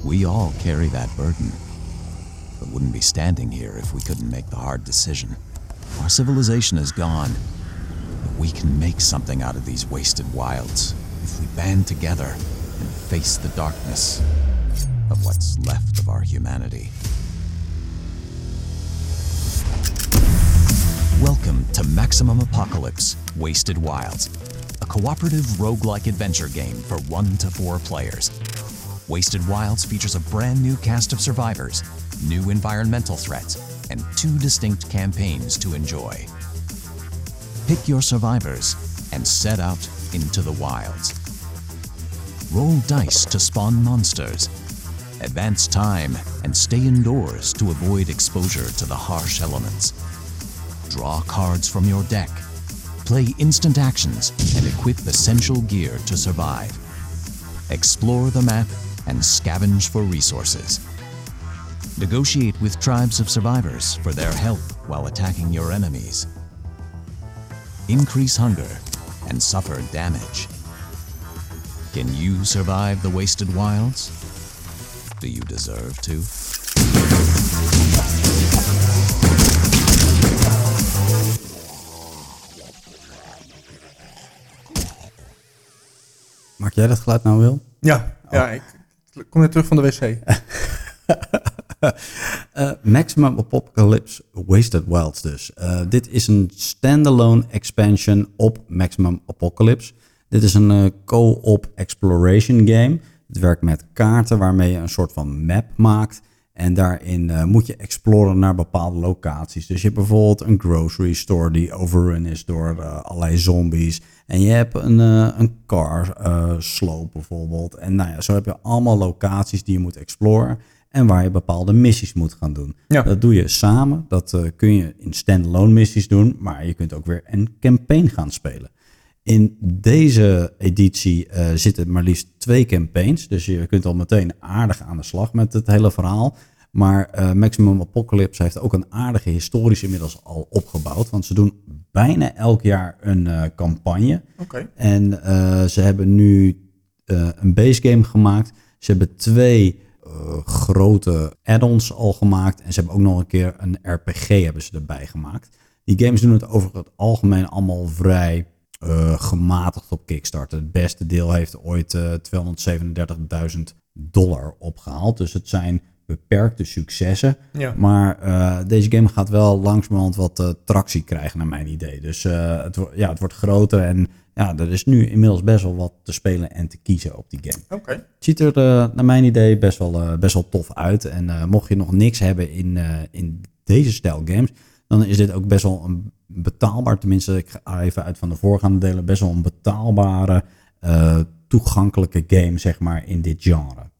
S3: We all carry that burden, but wouldn't be standing here if we couldn't make the hard decision. Our civilization is gone, but we can make something out of these wasted wilds if we band together and face the darkness of what's left of our humanity. Welcome to Maximum Apocalypse Wasted Wilds, a cooperative roguelike adventure game for one to four players. Wasted Wilds features a brand new cast of survivors, new environmental threats, and two distinct campaigns to enjoy. Pick your survivors and set out into the wilds. Roll dice to spawn monsters. Advance time and stay indoors to avoid exposure to the harsh elements. Draw cards from your deck. Play instant actions and equip essential gear to survive. Explore the map and scavenge for resources. Negotiate with tribes of survivors for their help while attacking your enemies. Increase hunger and suffer damage. Can you survive the wasted wilds? Do you deserve to?
S1: Maak jij dat geluid nou, Wil?
S2: Ja, ja oh. ik, ik kom net terug van de wc.
S1: Uh, Maximum Apocalypse Wasted Wilds dus. Uh, dit is een standalone expansion op Maximum Apocalypse. Dit is een uh, co-op exploration game. Het werkt met kaarten waarmee je een soort van map maakt. En daarin moet je exploren naar bepaalde locaties. Dus je hebt bijvoorbeeld een grocery store die overrun is door allerlei zombies. En je hebt een, een car sloop bijvoorbeeld. En nou ja, zo heb je allemaal locaties die je moet exploren en waar je bepaalde missies moet gaan doen.
S2: Ja.
S1: Dat doe je samen. Dat uh, kun je in standalone missies doen, maar je kunt ook weer een campaign gaan spelen. In deze editie uh, zitten maar liefst twee campaigns, dus je kunt al meteen aardig aan de slag met het hele verhaal. Maar uh, Maximum Apocalypse heeft ook een aardige historisch inmiddels al opgebouwd, want ze doen bijna elk jaar een campagne.
S2: Okay.
S1: En ze hebben nu een base game gemaakt. Ze hebben twee grote add-ons al gemaakt. En ze hebben ook nog een keer een RPG hebben ze erbij gemaakt. Die games doen het over het algemeen allemaal vrij uh, gematigd op Kickstarter. Het beste deel heeft ooit uh, 237.000 dollar opgehaald. Dus het zijn beperkte successen.
S2: Ja.
S1: Maar uh, deze game gaat wel langzamerhand wat tractie krijgen, naar mijn idee. Dus het, ja, het wordt groter en ja, er is nu inmiddels best wel wat te spelen en te kiezen op die game.
S2: Oké. Okay.
S1: Het ziet er naar mijn idee best wel, best wel tof uit. En mocht je nog niks hebben in, in deze stijl games, dan is dit ook best wel een betaalbaar, tenminste ik ga even uit van de voorgaande delen, best wel een betaalbare, toegankelijke game zeg maar in dit genre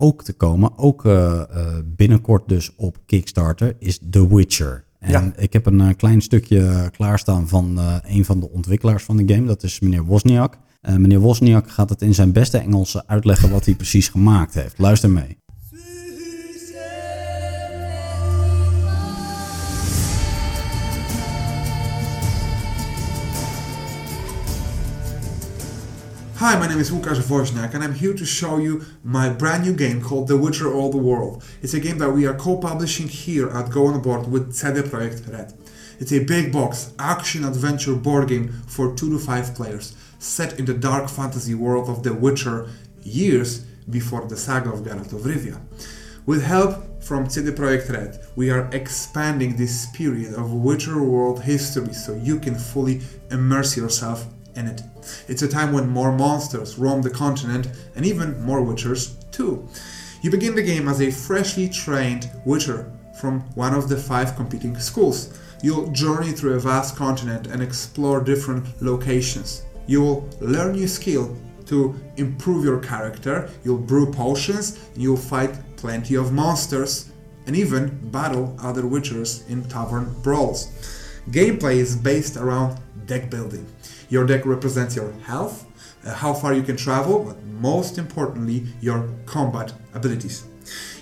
S1: ook te komen, ook uh, uh, binnenkort dus op Kickstarter, is The Witcher. En ik heb een uh, klein stukje klaarstaan van een van de ontwikkelaars van de game, dat is meneer Wozniak. meneer Wozniak gaat het in zijn beste Engels uitleggen wat hij precies gemaakt heeft. Luister mee.
S4: Hi, my name is Łukasz Wozniak and I'm here to show you my brand new game called The Witcher All the World. It's a game that we are co-publishing here at Go On Board with CD Projekt Red. It's a big box action adventure board game for 2 to 5 players, set in the dark fantasy world of The Witcher years before the saga of Geralt of Rivia. With help from CD Projekt Red, we are expanding this period of Witcher world history so you can fully immerse yourself in it. It's a time when more monsters roam the continent and even more Witchers too. You begin the game as a freshly trained Witcher from one of the five competing schools. You'll journey through a vast continent and explore different locations. You will learn new skill to improve your character, you'll brew potions, you'll fight plenty of monsters, and even battle other Witchers in tavern brawls. Gameplay is based around deck building. Your deck represents your health, uh, how far you can travel, but most importantly, your combat abilities.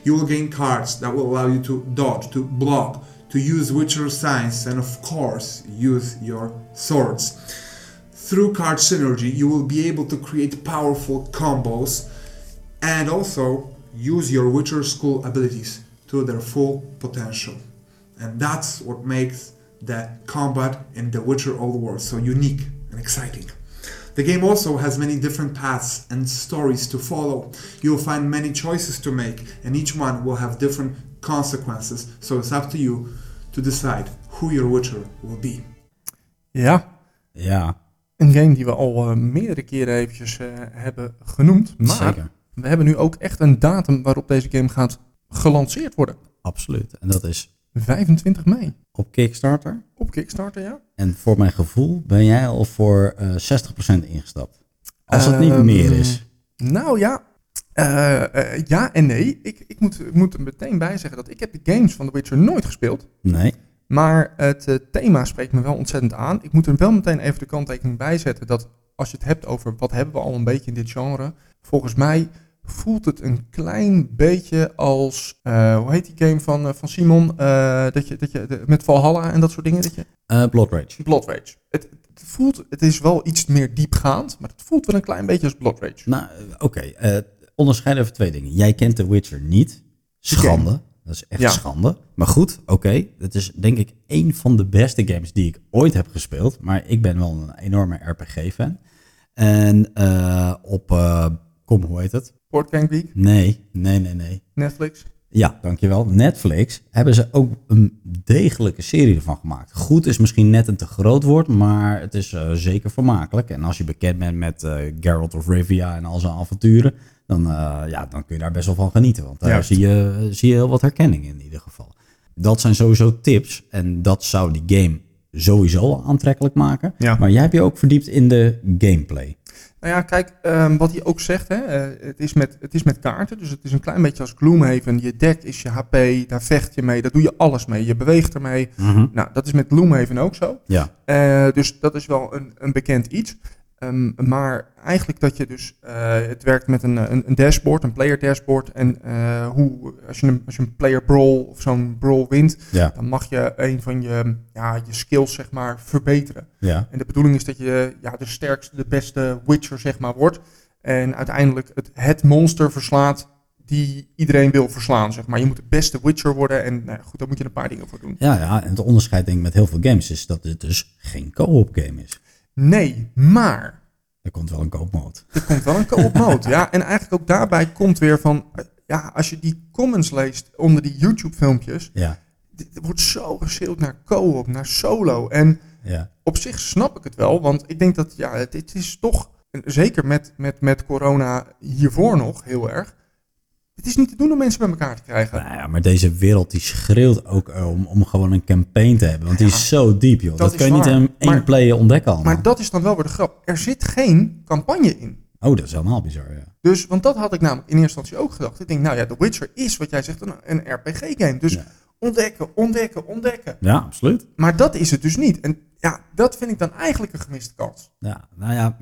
S4: You will gain cards that will allow you to dodge, to block, to use Witcher signs, and of course, use your swords. Through card synergy, you will be able to create powerful combos and also use your Witcher school abilities to their full potential. And that's what makes the combat in The Witcher Old World so unique and exciting. The game also has many different paths and stories to follow. You'll find many choices to make, and each one will have different consequences, so it's up to you to decide who your Witcher will be.
S2: Ja,
S1: Ja,
S2: een game die we al uh, meerdere keren eventjes uh, hebben genoemd. Maar
S1: zeker.
S2: we hebben nu ook echt een datum waarop deze game gaat gelanceerd worden.
S1: Absoluut. En dat is
S2: 25 mei.
S1: Op Kickstarter.
S2: Op Kickstarter, ja.
S1: En voor mijn gevoel ben jij al voor uh, 60% ingestapt. Als het niet
S2: Ehm,
S1: meer is.
S2: Nou ja, uh, uh, ja en nee. Ik, ik, moet, ik moet er meteen bij zeggen dat ik heb de games van The Witcher nooit gespeeld.
S1: Nee.
S2: Maar het uh, thema spreekt me wel ontzettend aan. Ik moet er wel meteen even de kanttekening bij zetten dat als je het hebt over wat hebben we al een beetje in dit genre. Volgens mij voelt het een klein beetje als, eh, hoe heet die game van, eh, van Simon? Eh, dat je, dat je, de- met Valhalla en dat soort dingen. Dat je,
S1: Blood Rage.
S2: Blood Rage. Het, het voelt, het is wel iets meer diepgaand, maar het voelt wel een klein beetje als Blood Rage.
S1: Nou, oké. onderscheiden even twee dingen. Jij kent The Witcher niet. Schande. Dat is echt
S2: Ja.
S1: schande. Maar goed, oké. Het is denk ik een van de beste games die ik ooit heb gespeeld. Maar ik ben wel een enorme RPG-fan. En op... kom, hoe heet het?
S2: Week,
S1: Nee, nee, nee, nee.
S2: Netflix.
S1: Ja, dankjewel. Netflix hebben ze ook een degelijke serie ervan gemaakt. Goed is misschien net een te groot woord, maar het is eh, zeker vermakelijk. En als je bekend bent met eh Geralt of Rivia en al zijn avonturen, dan, eh, ja, dan kun je daar best wel van genieten. Want daar zie je, zie je heel wat herkenning in ieder geval. Dat zijn sowieso tips en dat zou die game sowieso aantrekkelijk maken.
S2: Ja.
S1: Maar jij hebt je ook verdiept in de gameplay.
S2: Nou ja, kijk, ehm, wat hij ook zegt, hè, eh, het, is met, het is met kaarten, dus het is een klein beetje als Gloomhaven. Je deck is je HP, daar vecht je mee, daar doe je alles mee. Je beweegt ermee. Nou, dat is met Gloomhaven ook zo.
S1: Ja,
S2: Eh, dus dat is wel een, een bekend iets. Ehm, maar eigenlijk dat je dus, eh, het werkt met een, een, een dashboard, een player dashboard. En eh, hoe, als je, een, als je een player brawl of zo'n brawl wint,
S1: ja,
S2: dan mag je een van je, ja, je skills zeg maar verbeteren.
S1: ja.
S2: En de bedoeling is dat je ja, de sterkste, de beste Witcher zeg maar wordt. En uiteindelijk het, het monster verslaat die iedereen wil verslaan zeg maar. Je moet de beste Witcher worden en nou ja, goed, daar moet je een paar dingen voor doen.
S1: Ja, ja, en het onderscheid denk ik met heel veel games is dat het dus geen co-op game is.
S2: Nee, maar
S1: Er komt wel een koopmode.
S2: er komt wel een co-op mode. Ja, en eigenlijk ook daarbij komt weer van, ja, als je die comments leest onder die YouTube filmpjes,
S1: Ja,
S2: dit- er wordt zo geschreeuwd naar co-op, naar solo. En
S1: ja.
S2: op zich snap ik het wel, want ik denk dat ja, het is toch, zeker met, met, met corona hiervoor nog heel erg, het is niet te doen om mensen bij elkaar te krijgen.
S1: Nou ja, maar deze wereld die schreeuwt ook om, om gewoon een campaign te hebben. Want die is zo diep, joh. Dat,
S2: is
S1: kan je niet in één player ontdekken allemaal.
S2: Maar dat is dan wel weer de grap. Er zit geen campagne in.
S1: Oh, dat is helemaal bizar, ja.
S2: Dus, want dat had ik namelijk in eerste instantie ook gedacht. Ik denk, nou ja, The Witcher is wat jij zegt, een, een RPG-game. Dus
S1: Ja.
S2: ontdekken, ontdekken, ontdekken.
S1: Ja, absoluut.
S2: Maar dat is het dus niet. En ja, dat vind ik dan eigenlijk een gemiste kans.
S1: Ja, nou ja,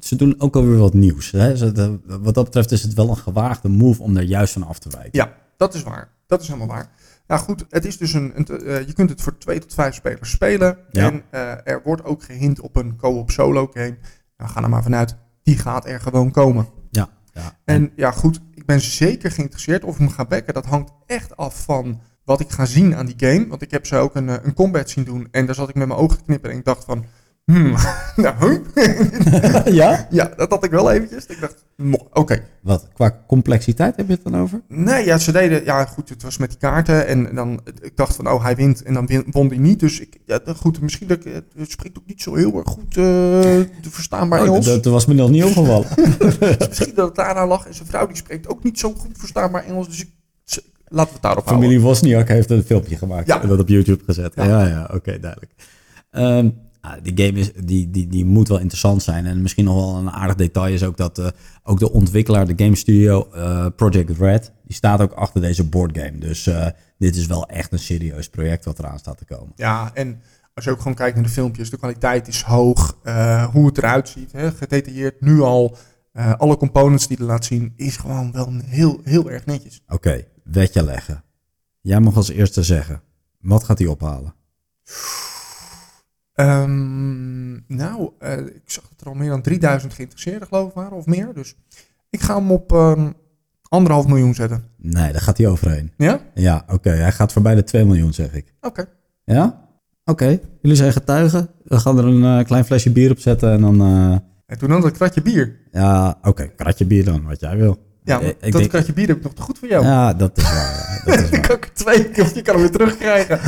S1: ze doen ook alweer wat nieuws. Hè. Wat dat betreft is het wel een gewaagde move om er juist van af te wijken.
S2: Ja, dat is waar. Dat is helemaal waar. Nou goed, het is dus een, een eh, je kunt het voor twee tot vijf spelers spelen.
S1: Ja.
S2: En eh, er wordt ook gehint op een co-op solo game. Nou, ga er maar vanuit, die gaat er gewoon komen.
S1: Ja, ja.
S2: En ja, goed, ik ben zeker geïnteresseerd of ik hem ga backen. Dat hangt echt af van wat ik ga zien aan die game. Want ik heb ze ook een, eh, een combat zien doen. En daar zat ik met mijn ogen te knippen en ik dacht van... Hmm, nou, huh?
S1: ja?
S2: ja, dat had ik wel eventjes. Ik dacht, oké.
S1: Wat, qua complexiteit heb je het dan over?
S2: Nee, ja, ze deden... Ja, goed, het was met die kaarten. En dan, ik dacht van, oh, hij wint. En dan win- won hij niet. Dus ik, ja, goed, misschien dat ik... Het spreekt ook niet zo heel erg goed eh te verstaanbaar
S1: Oh,
S2: Engels.
S1: dat, dat was me nog niet opgevallen.
S2: Misschien dat het daarna lag. En zijn vrouw die spreekt ook niet zo goed verstaanbaar Engels. Dus ik, laten we het daarop houden.
S1: Familie Wozniak heeft een filmpje gemaakt
S2: Ja.
S1: en dat op YouTube gezet. Ja,
S2: Ja.
S1: ja, oké, duidelijk. Ah, die game is, die, die, die moet wel interessant zijn. En misschien nog wel een aardig detail is ook dat eh, ook de ontwikkelaar, de game studio eh, Project Red, die staat ook achter deze boardgame. Dus eh, dit is wel echt een serieus project wat eraan staat te komen.
S2: Ja, en als je ook gewoon kijkt naar de filmpjes, de kwaliteit is hoog. hoe het eruit ziet, hè, gedetailleerd nu al. alle components die er laat zien, is gewoon wel heel, heel erg netjes.
S1: Oké, wetje leggen. Jij mag als eerste zeggen, wat gaat hij ophalen?
S2: Ehm, nou, eh, ik zag dat er al meer dan 3000 geïnteresseerden geloof ik waren, of meer. Dus ik ga hem op ehm, anderhalf miljoen zetten.
S1: Nee, daar gaat hij overheen.
S2: Ja?
S1: Ja, oké, hij gaat voorbij de 2 miljoen, zeg ik.
S2: Oké.
S1: Ja? Oké, jullie zijn getuigen. We gaan er een eh, klein flesje bier op zetten en dan... eh,
S2: En toen dan dat kratje bier.
S1: ja, oké, kratje bier dan, wat jij wil.
S2: Ja,
S1: Eh, ik
S2: dat
S1: denk-
S2: kratje bier heb ik nog te goed voor jou.
S1: Ja, dat is waar. Dat is waar.
S2: kan ik twee, of je kan hem weer terugkrijgen.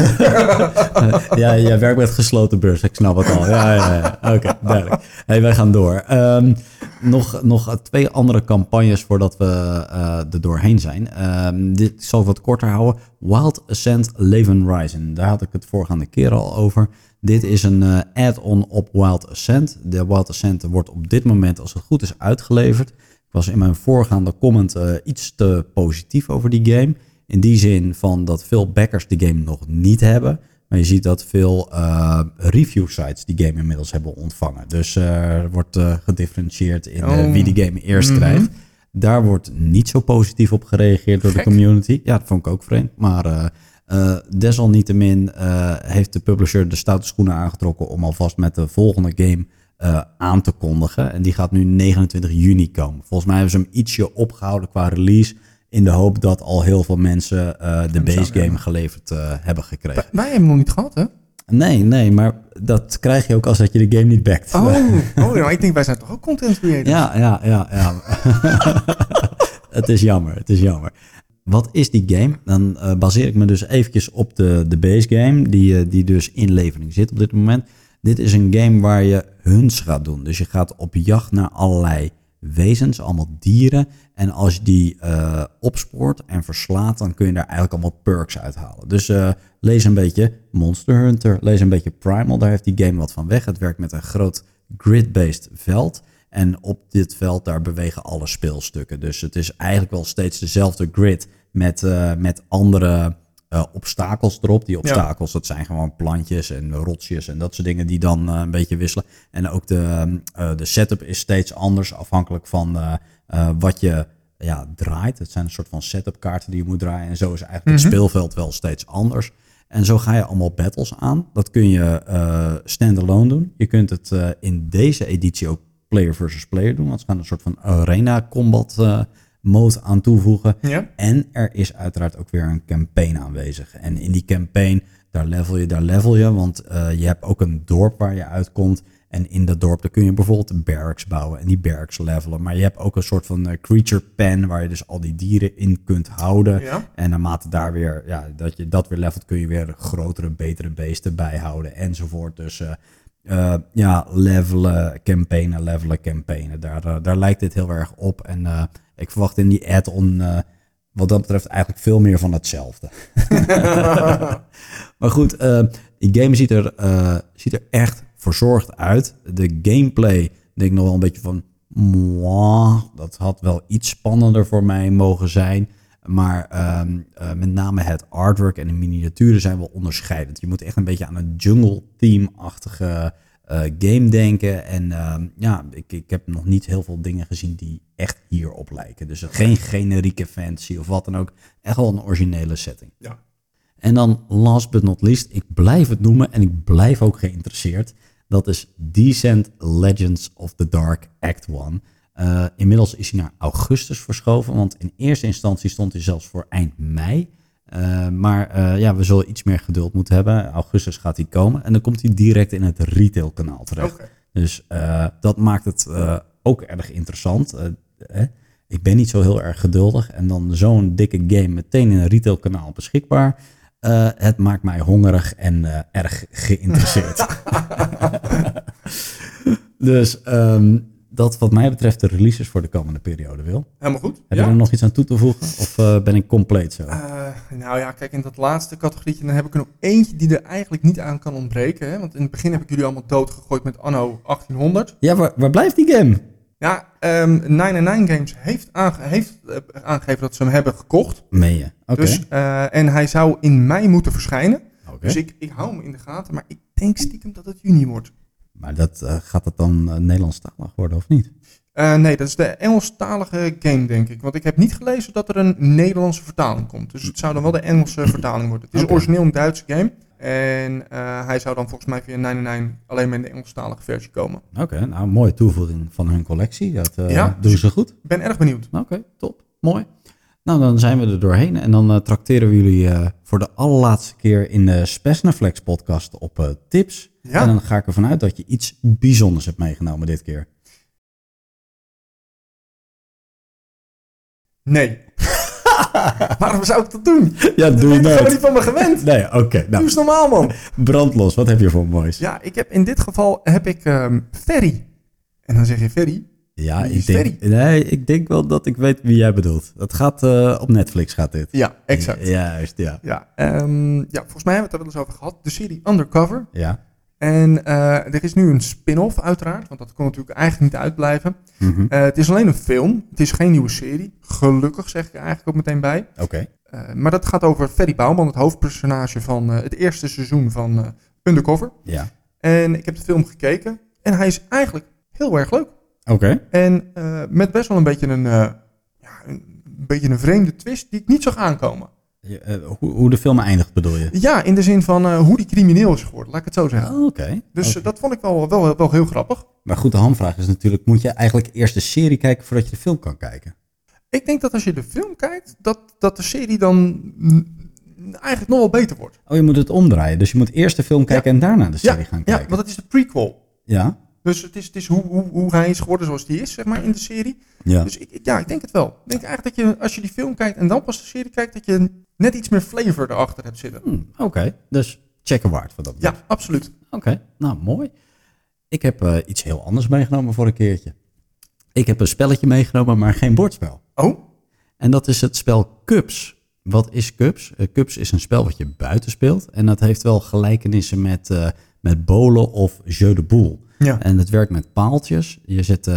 S1: ja, jij werkt met gesloten beurs, ik snap het al. Ja, ja, ja. Oké, duidelijk. Hey, wij gaan door. Ehm, nog, nog twee andere campagnes voordat we eh, er doorheen zijn. Ehm, dit zal ik wat korter houden. Wild Ascent Leven Rising. Daar had ik het voorgaande keer al over. Dit is een eh, add-on op Wild Ascent. De Wild Ascent wordt op dit moment, als het goed is, uitgeleverd. Ik was in mijn voorgaande comment eh, iets te positief over die game. In die zin van dat veel backers die game nog niet hebben. Maar je ziet dat veel eh, review sites die game inmiddels hebben ontvangen. Dus eh, er wordt gedifferentieerd in
S2: Oh.
S1: wie die game eerst
S2: Mhm.
S1: krijgt. Daar wordt niet zo positief op gereageerd door
S2: Gek.
S1: de community. Ja, dat vond ik ook vreemd. Maar desalniettemin heeft de publisher de stoute schoenen aangetrokken om alvast met de volgende game eh, aan te kondigen. En die gaat nu 29 juni komen. Volgens mij hebben ze hem ietsje opgehouden qua release. In de hoop dat al heel veel mensen eh, de base game geleverd eh, hebben gekregen.
S2: Wij hebben hem nog niet gehad, hè?
S1: Nee, nee, maar dat krijg je ook als dat je de game niet backt.
S2: Oh, oh ja, ik denk, wij zijn toch ook content creators?
S1: Ja, ja, ja, ja. het is jammer, het is jammer. Wat is die game? Dan baseer ik me dus eventjes op de, de base game, die, die dus in levering zit op dit moment. Dit is een game waar je hunts gaat doen. Dus je gaat op jacht naar allerlei wezens, allemaal dieren. En als je die eh, opspoort en verslaat, dan kun je daar eigenlijk allemaal perks uithalen. Dus eh, lees een beetje Monster Hunter, lees een beetje Primal. Daar heeft die game wat van weg. Het werkt met een groot grid-based veld. En op dit veld, daar bewegen alle speelstukken. Dus het is eigenlijk wel steeds dezelfde grid met, eh, met andere eh, obstakels erop. Die obstakels, dat zijn gewoon plantjes en rotsjes en dat soort dingen die dan eh, een beetje wisselen. En ook de, eh, de setup is steeds anders afhankelijk van wat je ja, draait. Het zijn een soort van setup kaarten die je moet draaien. En zo is eigenlijk het speelveld wel steeds anders. En zo ga je allemaal battles aan. Dat kun je standalone doen. Je kunt het in deze editie ook player versus player doen. Want ze gaan een soort van arena combat mode aan toevoegen.
S2: Ja?
S1: En er is uiteraard ook weer een campaign aanwezig. En in die campaign, daar level je, daar level je. Want eh, je hebt ook een dorp waar je uitkomt. En in dat dorp daar kun je bijvoorbeeld een barracks bouwen en die barracks levelen. Maar je hebt ook een soort van eh, creature pen waar je dus al die dieren in kunt houden.
S2: Ja.
S1: En naarmate daar weer, ja, dat je dat weer levelt, kun je weer grotere, betere beesten bijhouden enzovoort. Dus eh, eh, ja, levelen, campaignen, levelen, campaignen. Daar, eh, daar lijkt dit heel erg op. En eh, ik verwacht in die add-on wat dat betreft eigenlijk veel meer van hetzelfde. maar goed, die game ziet er, ziet er echt verzorgd uit. De gameplay denk ik nog wel een beetje van... "Mwah, dat had wel iets spannender voor mij mogen zijn. Maar ehm, eh, met name het artwork en de miniaturen zijn wel onderscheidend. Je moet echt een beetje aan een jungle team-achtige eh, game denken. En ehm, ja, ik, ik heb nog niet heel veel dingen gezien die echt hierop lijken. Dus geen generieke fantasy of wat dan ook. Echt wel een originele setting.
S2: Ja.
S1: En dan last but not least, ik blijf het noemen en ik blijf ook geïnteresseerd. Dat is Descent Legends of the Dark Act 1. Eh, inmiddels is hij naar augustus verschoven, want in eerste instantie stond hij zelfs voor eind mei. Eh, maar eh, ja, we zullen iets meer geduld moeten hebben. Augustus gaat hij komen en dan komt hij direct in het retailkanaal terecht. Dus dat maakt het ook erg interessant. Eh, hè? Ik ben niet zo heel erg geduldig. En dan zo'n dikke game meteen in een retailkanaal beschikbaar. Het maakt mij hongerig en erg geïnteresseerd. dus ehm, dat wat mij betreft de releases voor de komende periode wil.
S2: Helemaal goed.
S1: Heb
S2: ja?
S1: je er nog iets aan toe te voegen? Of eh, ben ik compleet zo?
S2: Eh, nou ja, kijk, in dat laatste categorietje dan heb ik er nog eentje die er eigenlijk niet aan kan ontbreken. Hè? Want in het begin heb ik jullie allemaal doodgegooid met anno 1800.
S1: Ja, waar, waar blijft die game?
S2: Ja, ehm 99 Games heeft, aange- heeft eh, aangegeven dat ze hem hebben gekocht.
S1: Meen je? Oké.
S2: Dus, en hij zou in mei moeten verschijnen. Dus ik, ik hou hem in de gaten, maar ik denk stiekem dat het juni wordt.
S1: Maar dat, eh, gaat het dan uh, Nederlandstalig worden of niet?
S2: Eh, nee, dat is de Engelstalige game, denk ik. Want ik heb niet gelezen dat er een Nederlandse vertaling komt. Dus het zou dan wel de Engelse vertaling worden. Het is origineel een Duitse game. En hij zou dan volgens mij via 99 alleen maar in de Engelstalige versie komen.
S1: Oké, nou, mooie toevoeging van hun collectie. Dat
S2: Ja.
S1: doen ze goed.
S2: Ik ben erg benieuwd.
S1: Oké, top. Mooi. Nou, dan zijn we er doorheen. En dan uh, trakteren we jullie uh, voor de allerlaatste keer in de Spesnaflex podcast op uh, tips.
S2: Ja.
S1: En dan ga ik ervan uit dat je iets bijzonders hebt meegenomen dit keer.
S2: Nee. Waarom zou ik dat doen?
S1: Ja,
S2: dat
S1: doe je
S2: ben je gewoon
S1: nooit.
S2: niet van me gewend.
S1: Nee, oké. Okay,
S2: Doe
S1: nou,
S2: eens normaal, man.
S1: brandlos. Wat heb je voor moois?
S2: Ja, ik heb in dit geval heb ik ehm Ferry. En dan zeg je Ferry.
S1: Ja, ik denk,
S2: Ferry?
S1: nee, ik denk wel dat ik weet wie jij bedoelt. Dat gaat uh, op Netflix, gaat dit.
S2: Ja, exact.
S1: Juist, ja.
S2: Ja, um, ja, volgens mij hebben we het er wel eens over gehad. De serie Undercover.
S1: Ja.
S2: En uh, er is nu een spin-off uiteraard, want dat kon natuurlijk eigenlijk niet uitblijven.
S1: Mm -hmm.
S2: uh, het is alleen een film, het is geen nieuwe serie. Gelukkig zeg ik er eigenlijk ook meteen bij.
S1: Oké. Okay.
S2: Uh, maar dat gaat over Ferry Bouwman, het hoofdpersonage van uh, het eerste seizoen van Undercover.
S1: Ja.
S2: En ik heb de film gekeken en hij is eigenlijk heel erg leuk.
S1: Oké. Okay.
S2: En uh, met best wel een beetje een uh, een beetje een vreemde twist die ik niet zag aankomen.
S1: Eh, hoe, hoe de film eindigt bedoel je?
S2: Ja, in de zin van eh, hoe die crimineel is geworden, laat ik het zo zeggen.
S1: Oh, Oké.
S2: Dus eh, dat vond ik wel, wel, wel heel grappig.
S1: Maar goed, de hamvraag is natuurlijk, moet je eigenlijk eerst de serie kijken voordat je de film kan kijken?
S2: Ik denk dat als je de film kijkt, dat, dat de serie dan eigenlijk nog wel beter wordt.
S1: Oh, je moet het omdraaien. Dus je moet eerst de film kijken en daarna de serie gaan
S2: ja,
S1: kijken.
S2: want het is de prequel.
S1: Ja?
S2: Dus het is, het is hoe, hoe, hoe hij is geworden zoals hij is, zeg maar, in de serie.
S1: Ja.
S2: Dus ik, ik- ja, ik denk het wel. Ik denk eigenlijk dat je, als je die film kijkt en dan pas de serie kijkt, dat je net iets meer flavor erachter hebt zitten.
S1: Hm, Oké, dus checken waard wat dat betreft.
S2: Ja, absoluut.
S1: Oké, nou mooi. Ik heb eh, iets heel anders meegenomen voor een keertje. Ik heb een spelletje meegenomen, maar geen bordspel.
S2: Oh,
S1: En dat is het spel Cups. Wat is Cups? Eh, Cups is een spel wat je buiten speelt. En dat heeft wel gelijkenissen met, eh met bolen of jeu de boule.
S2: ja.
S1: En het werkt met paaltjes. Je zet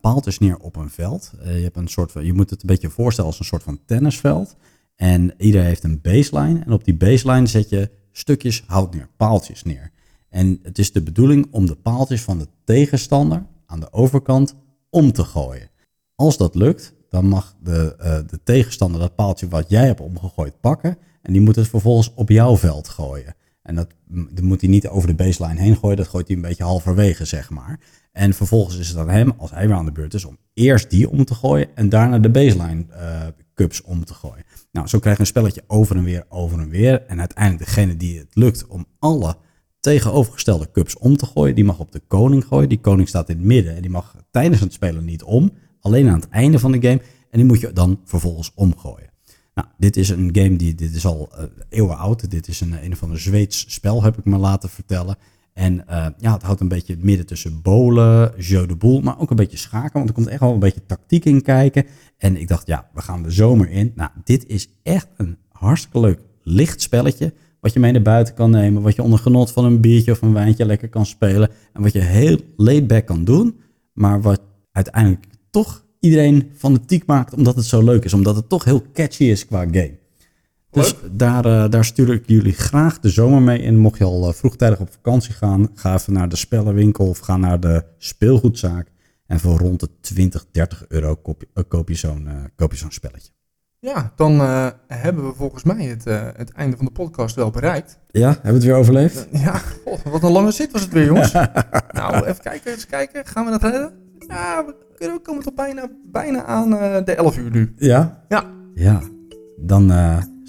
S1: paaltjes neer op een veld. Je, hebt een soort van, je moet het een beetje voorstellen als een soort van tennisveld. En iedereen heeft een baseline. En op die baseline zet je stukjes hout neer, paaltjes neer. En het is de bedoeling om de paaltjes van de tegenstander aan de overkant om te gooien. Als dat lukt, dan mag de, eh, de tegenstander dat paaltje wat jij hebt omgegooid pakken. En die moet het vervolgens op jouw veld gooien. En dat, dat moet hij niet over de baseline heen gooien. Dat gooit hij een beetje halverwege, zeg maar. En vervolgens is het aan hem, als hij weer aan de beurt is, om eerst die om te gooien en daarna de baseline eh, cups om te gooien. Nou, zo krijg je een spelletje over en weer, over en weer. En uiteindelijk degene die het lukt om alle tegenovergestelde cups om te gooien, die mag op de koning gooien. Die koning staat in het midden en die mag tijdens het spelen niet om. Alleen aan het einde van de game. En die moet je dan vervolgens omgooien. Nou, dit is een game die, dit is al eh, eeuwen oud. Dit is een, een of ander Zweeds spel, heb ik me laten vertellen. En eh, ja, het houdt een beetje midden tussen bolen, jeu de boel, maar ook een beetje schaken. Want er komt echt wel een beetje tactiek in kijken. En ik dacht, ja, we gaan de zomer in. Nou, dit is echt een hartstikke leuk licht spelletje. Wat je mee naar buiten kan nemen. Wat je onder genot van een biertje of een wijntje lekker kan spelen. En wat je heel laid back kan doen. Maar wat uiteindelijk toch iedereen fanatiek maakt omdat het zo leuk is. Omdat het toch heel catchy is qua game. Dus daar, eh, daar stuur ik jullie graag de zomer mee in. Mocht je al eh, vroegtijdig op vakantie gaan, ga even naar de spellenwinkel of ga naar de speelgoedzaak. En voor rond de 20, 30 euro koop je, eh, koop je zo'n koop je zo'n spelletje.
S2: Ja, dan hebben we volgens mij het, het einde van de podcast wel bereikt.
S1: Ja, hebben we het weer overleefd?
S2: Ja, god, wat een lange zit was het weer, jongens. nou, even kijken, eens kijken. Gaan we dat redden? Ja, we, kunnen- we komen toch bijna, bijna aan de 11 uur nu.
S1: Ja?
S2: Ja.
S1: Ja. Dan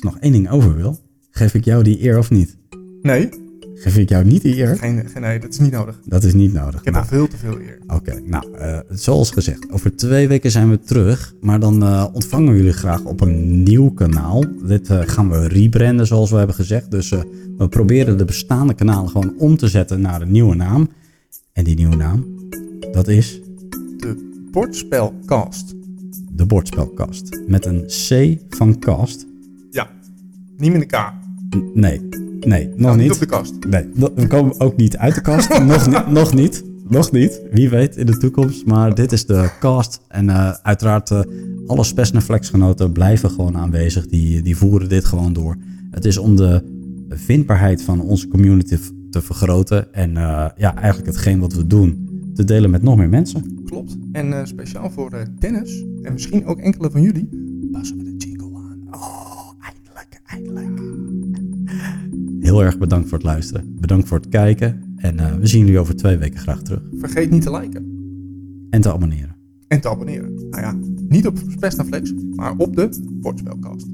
S1: nog één ding over, Wil. Geef ik jou die eer of niet?
S2: Nee,
S1: Geef ik jou niet die eer?
S2: geen, geen, nee, dat is niet nodig.
S1: Dat is niet nodig.
S2: Ik heb
S1: Nou,
S2: al veel te veel eer.
S1: Oké, nou, eh, zoals gezegd, over twee weken zijn we terug. Maar dan eh, ontvangen we jullie graag op een nieuw kanaal. Dit eh, gaan we rebranden, zoals we hebben gezegd. Dus we proberen de bestaande kanalen gewoon om te zetten naar een nieuwe naam. En die nieuwe naam, dat is
S2: De bordspelcast.
S1: de Bordspelkast. Met een C van kast.
S2: Niet met een K.
S1: N- nee, nee, nog
S2: Nou,
S1: niet.
S2: op de kast.
S1: Nee, we komen ook niet uit de kast. nog, niet, nog niet. Nog niet. Wie weet in de toekomst. Maar dit is de cast. En eh, uiteraard, eh, alle Spes en Flexgenoten blijven gewoon aanwezig. Die, die voeren dit gewoon door. Het is om de vindbaarheid van onze community te vergroten. En eh, ja, eigenlijk hetgeen wat we doen, te delen met nog meer mensen.
S2: Klopt. En speciaal voor Dennis, en misschien ook enkele van jullie, passen we
S1: Heel erg bedankt voor het luisteren. Bedankt voor het kijken. En eh, we zien jullie over twee weken graag terug.
S2: Vergeet niet te liken
S1: En te abonneren.
S2: en te abonneren. Nou ja, niet op Spest Flex, maar op de Bordspelcast.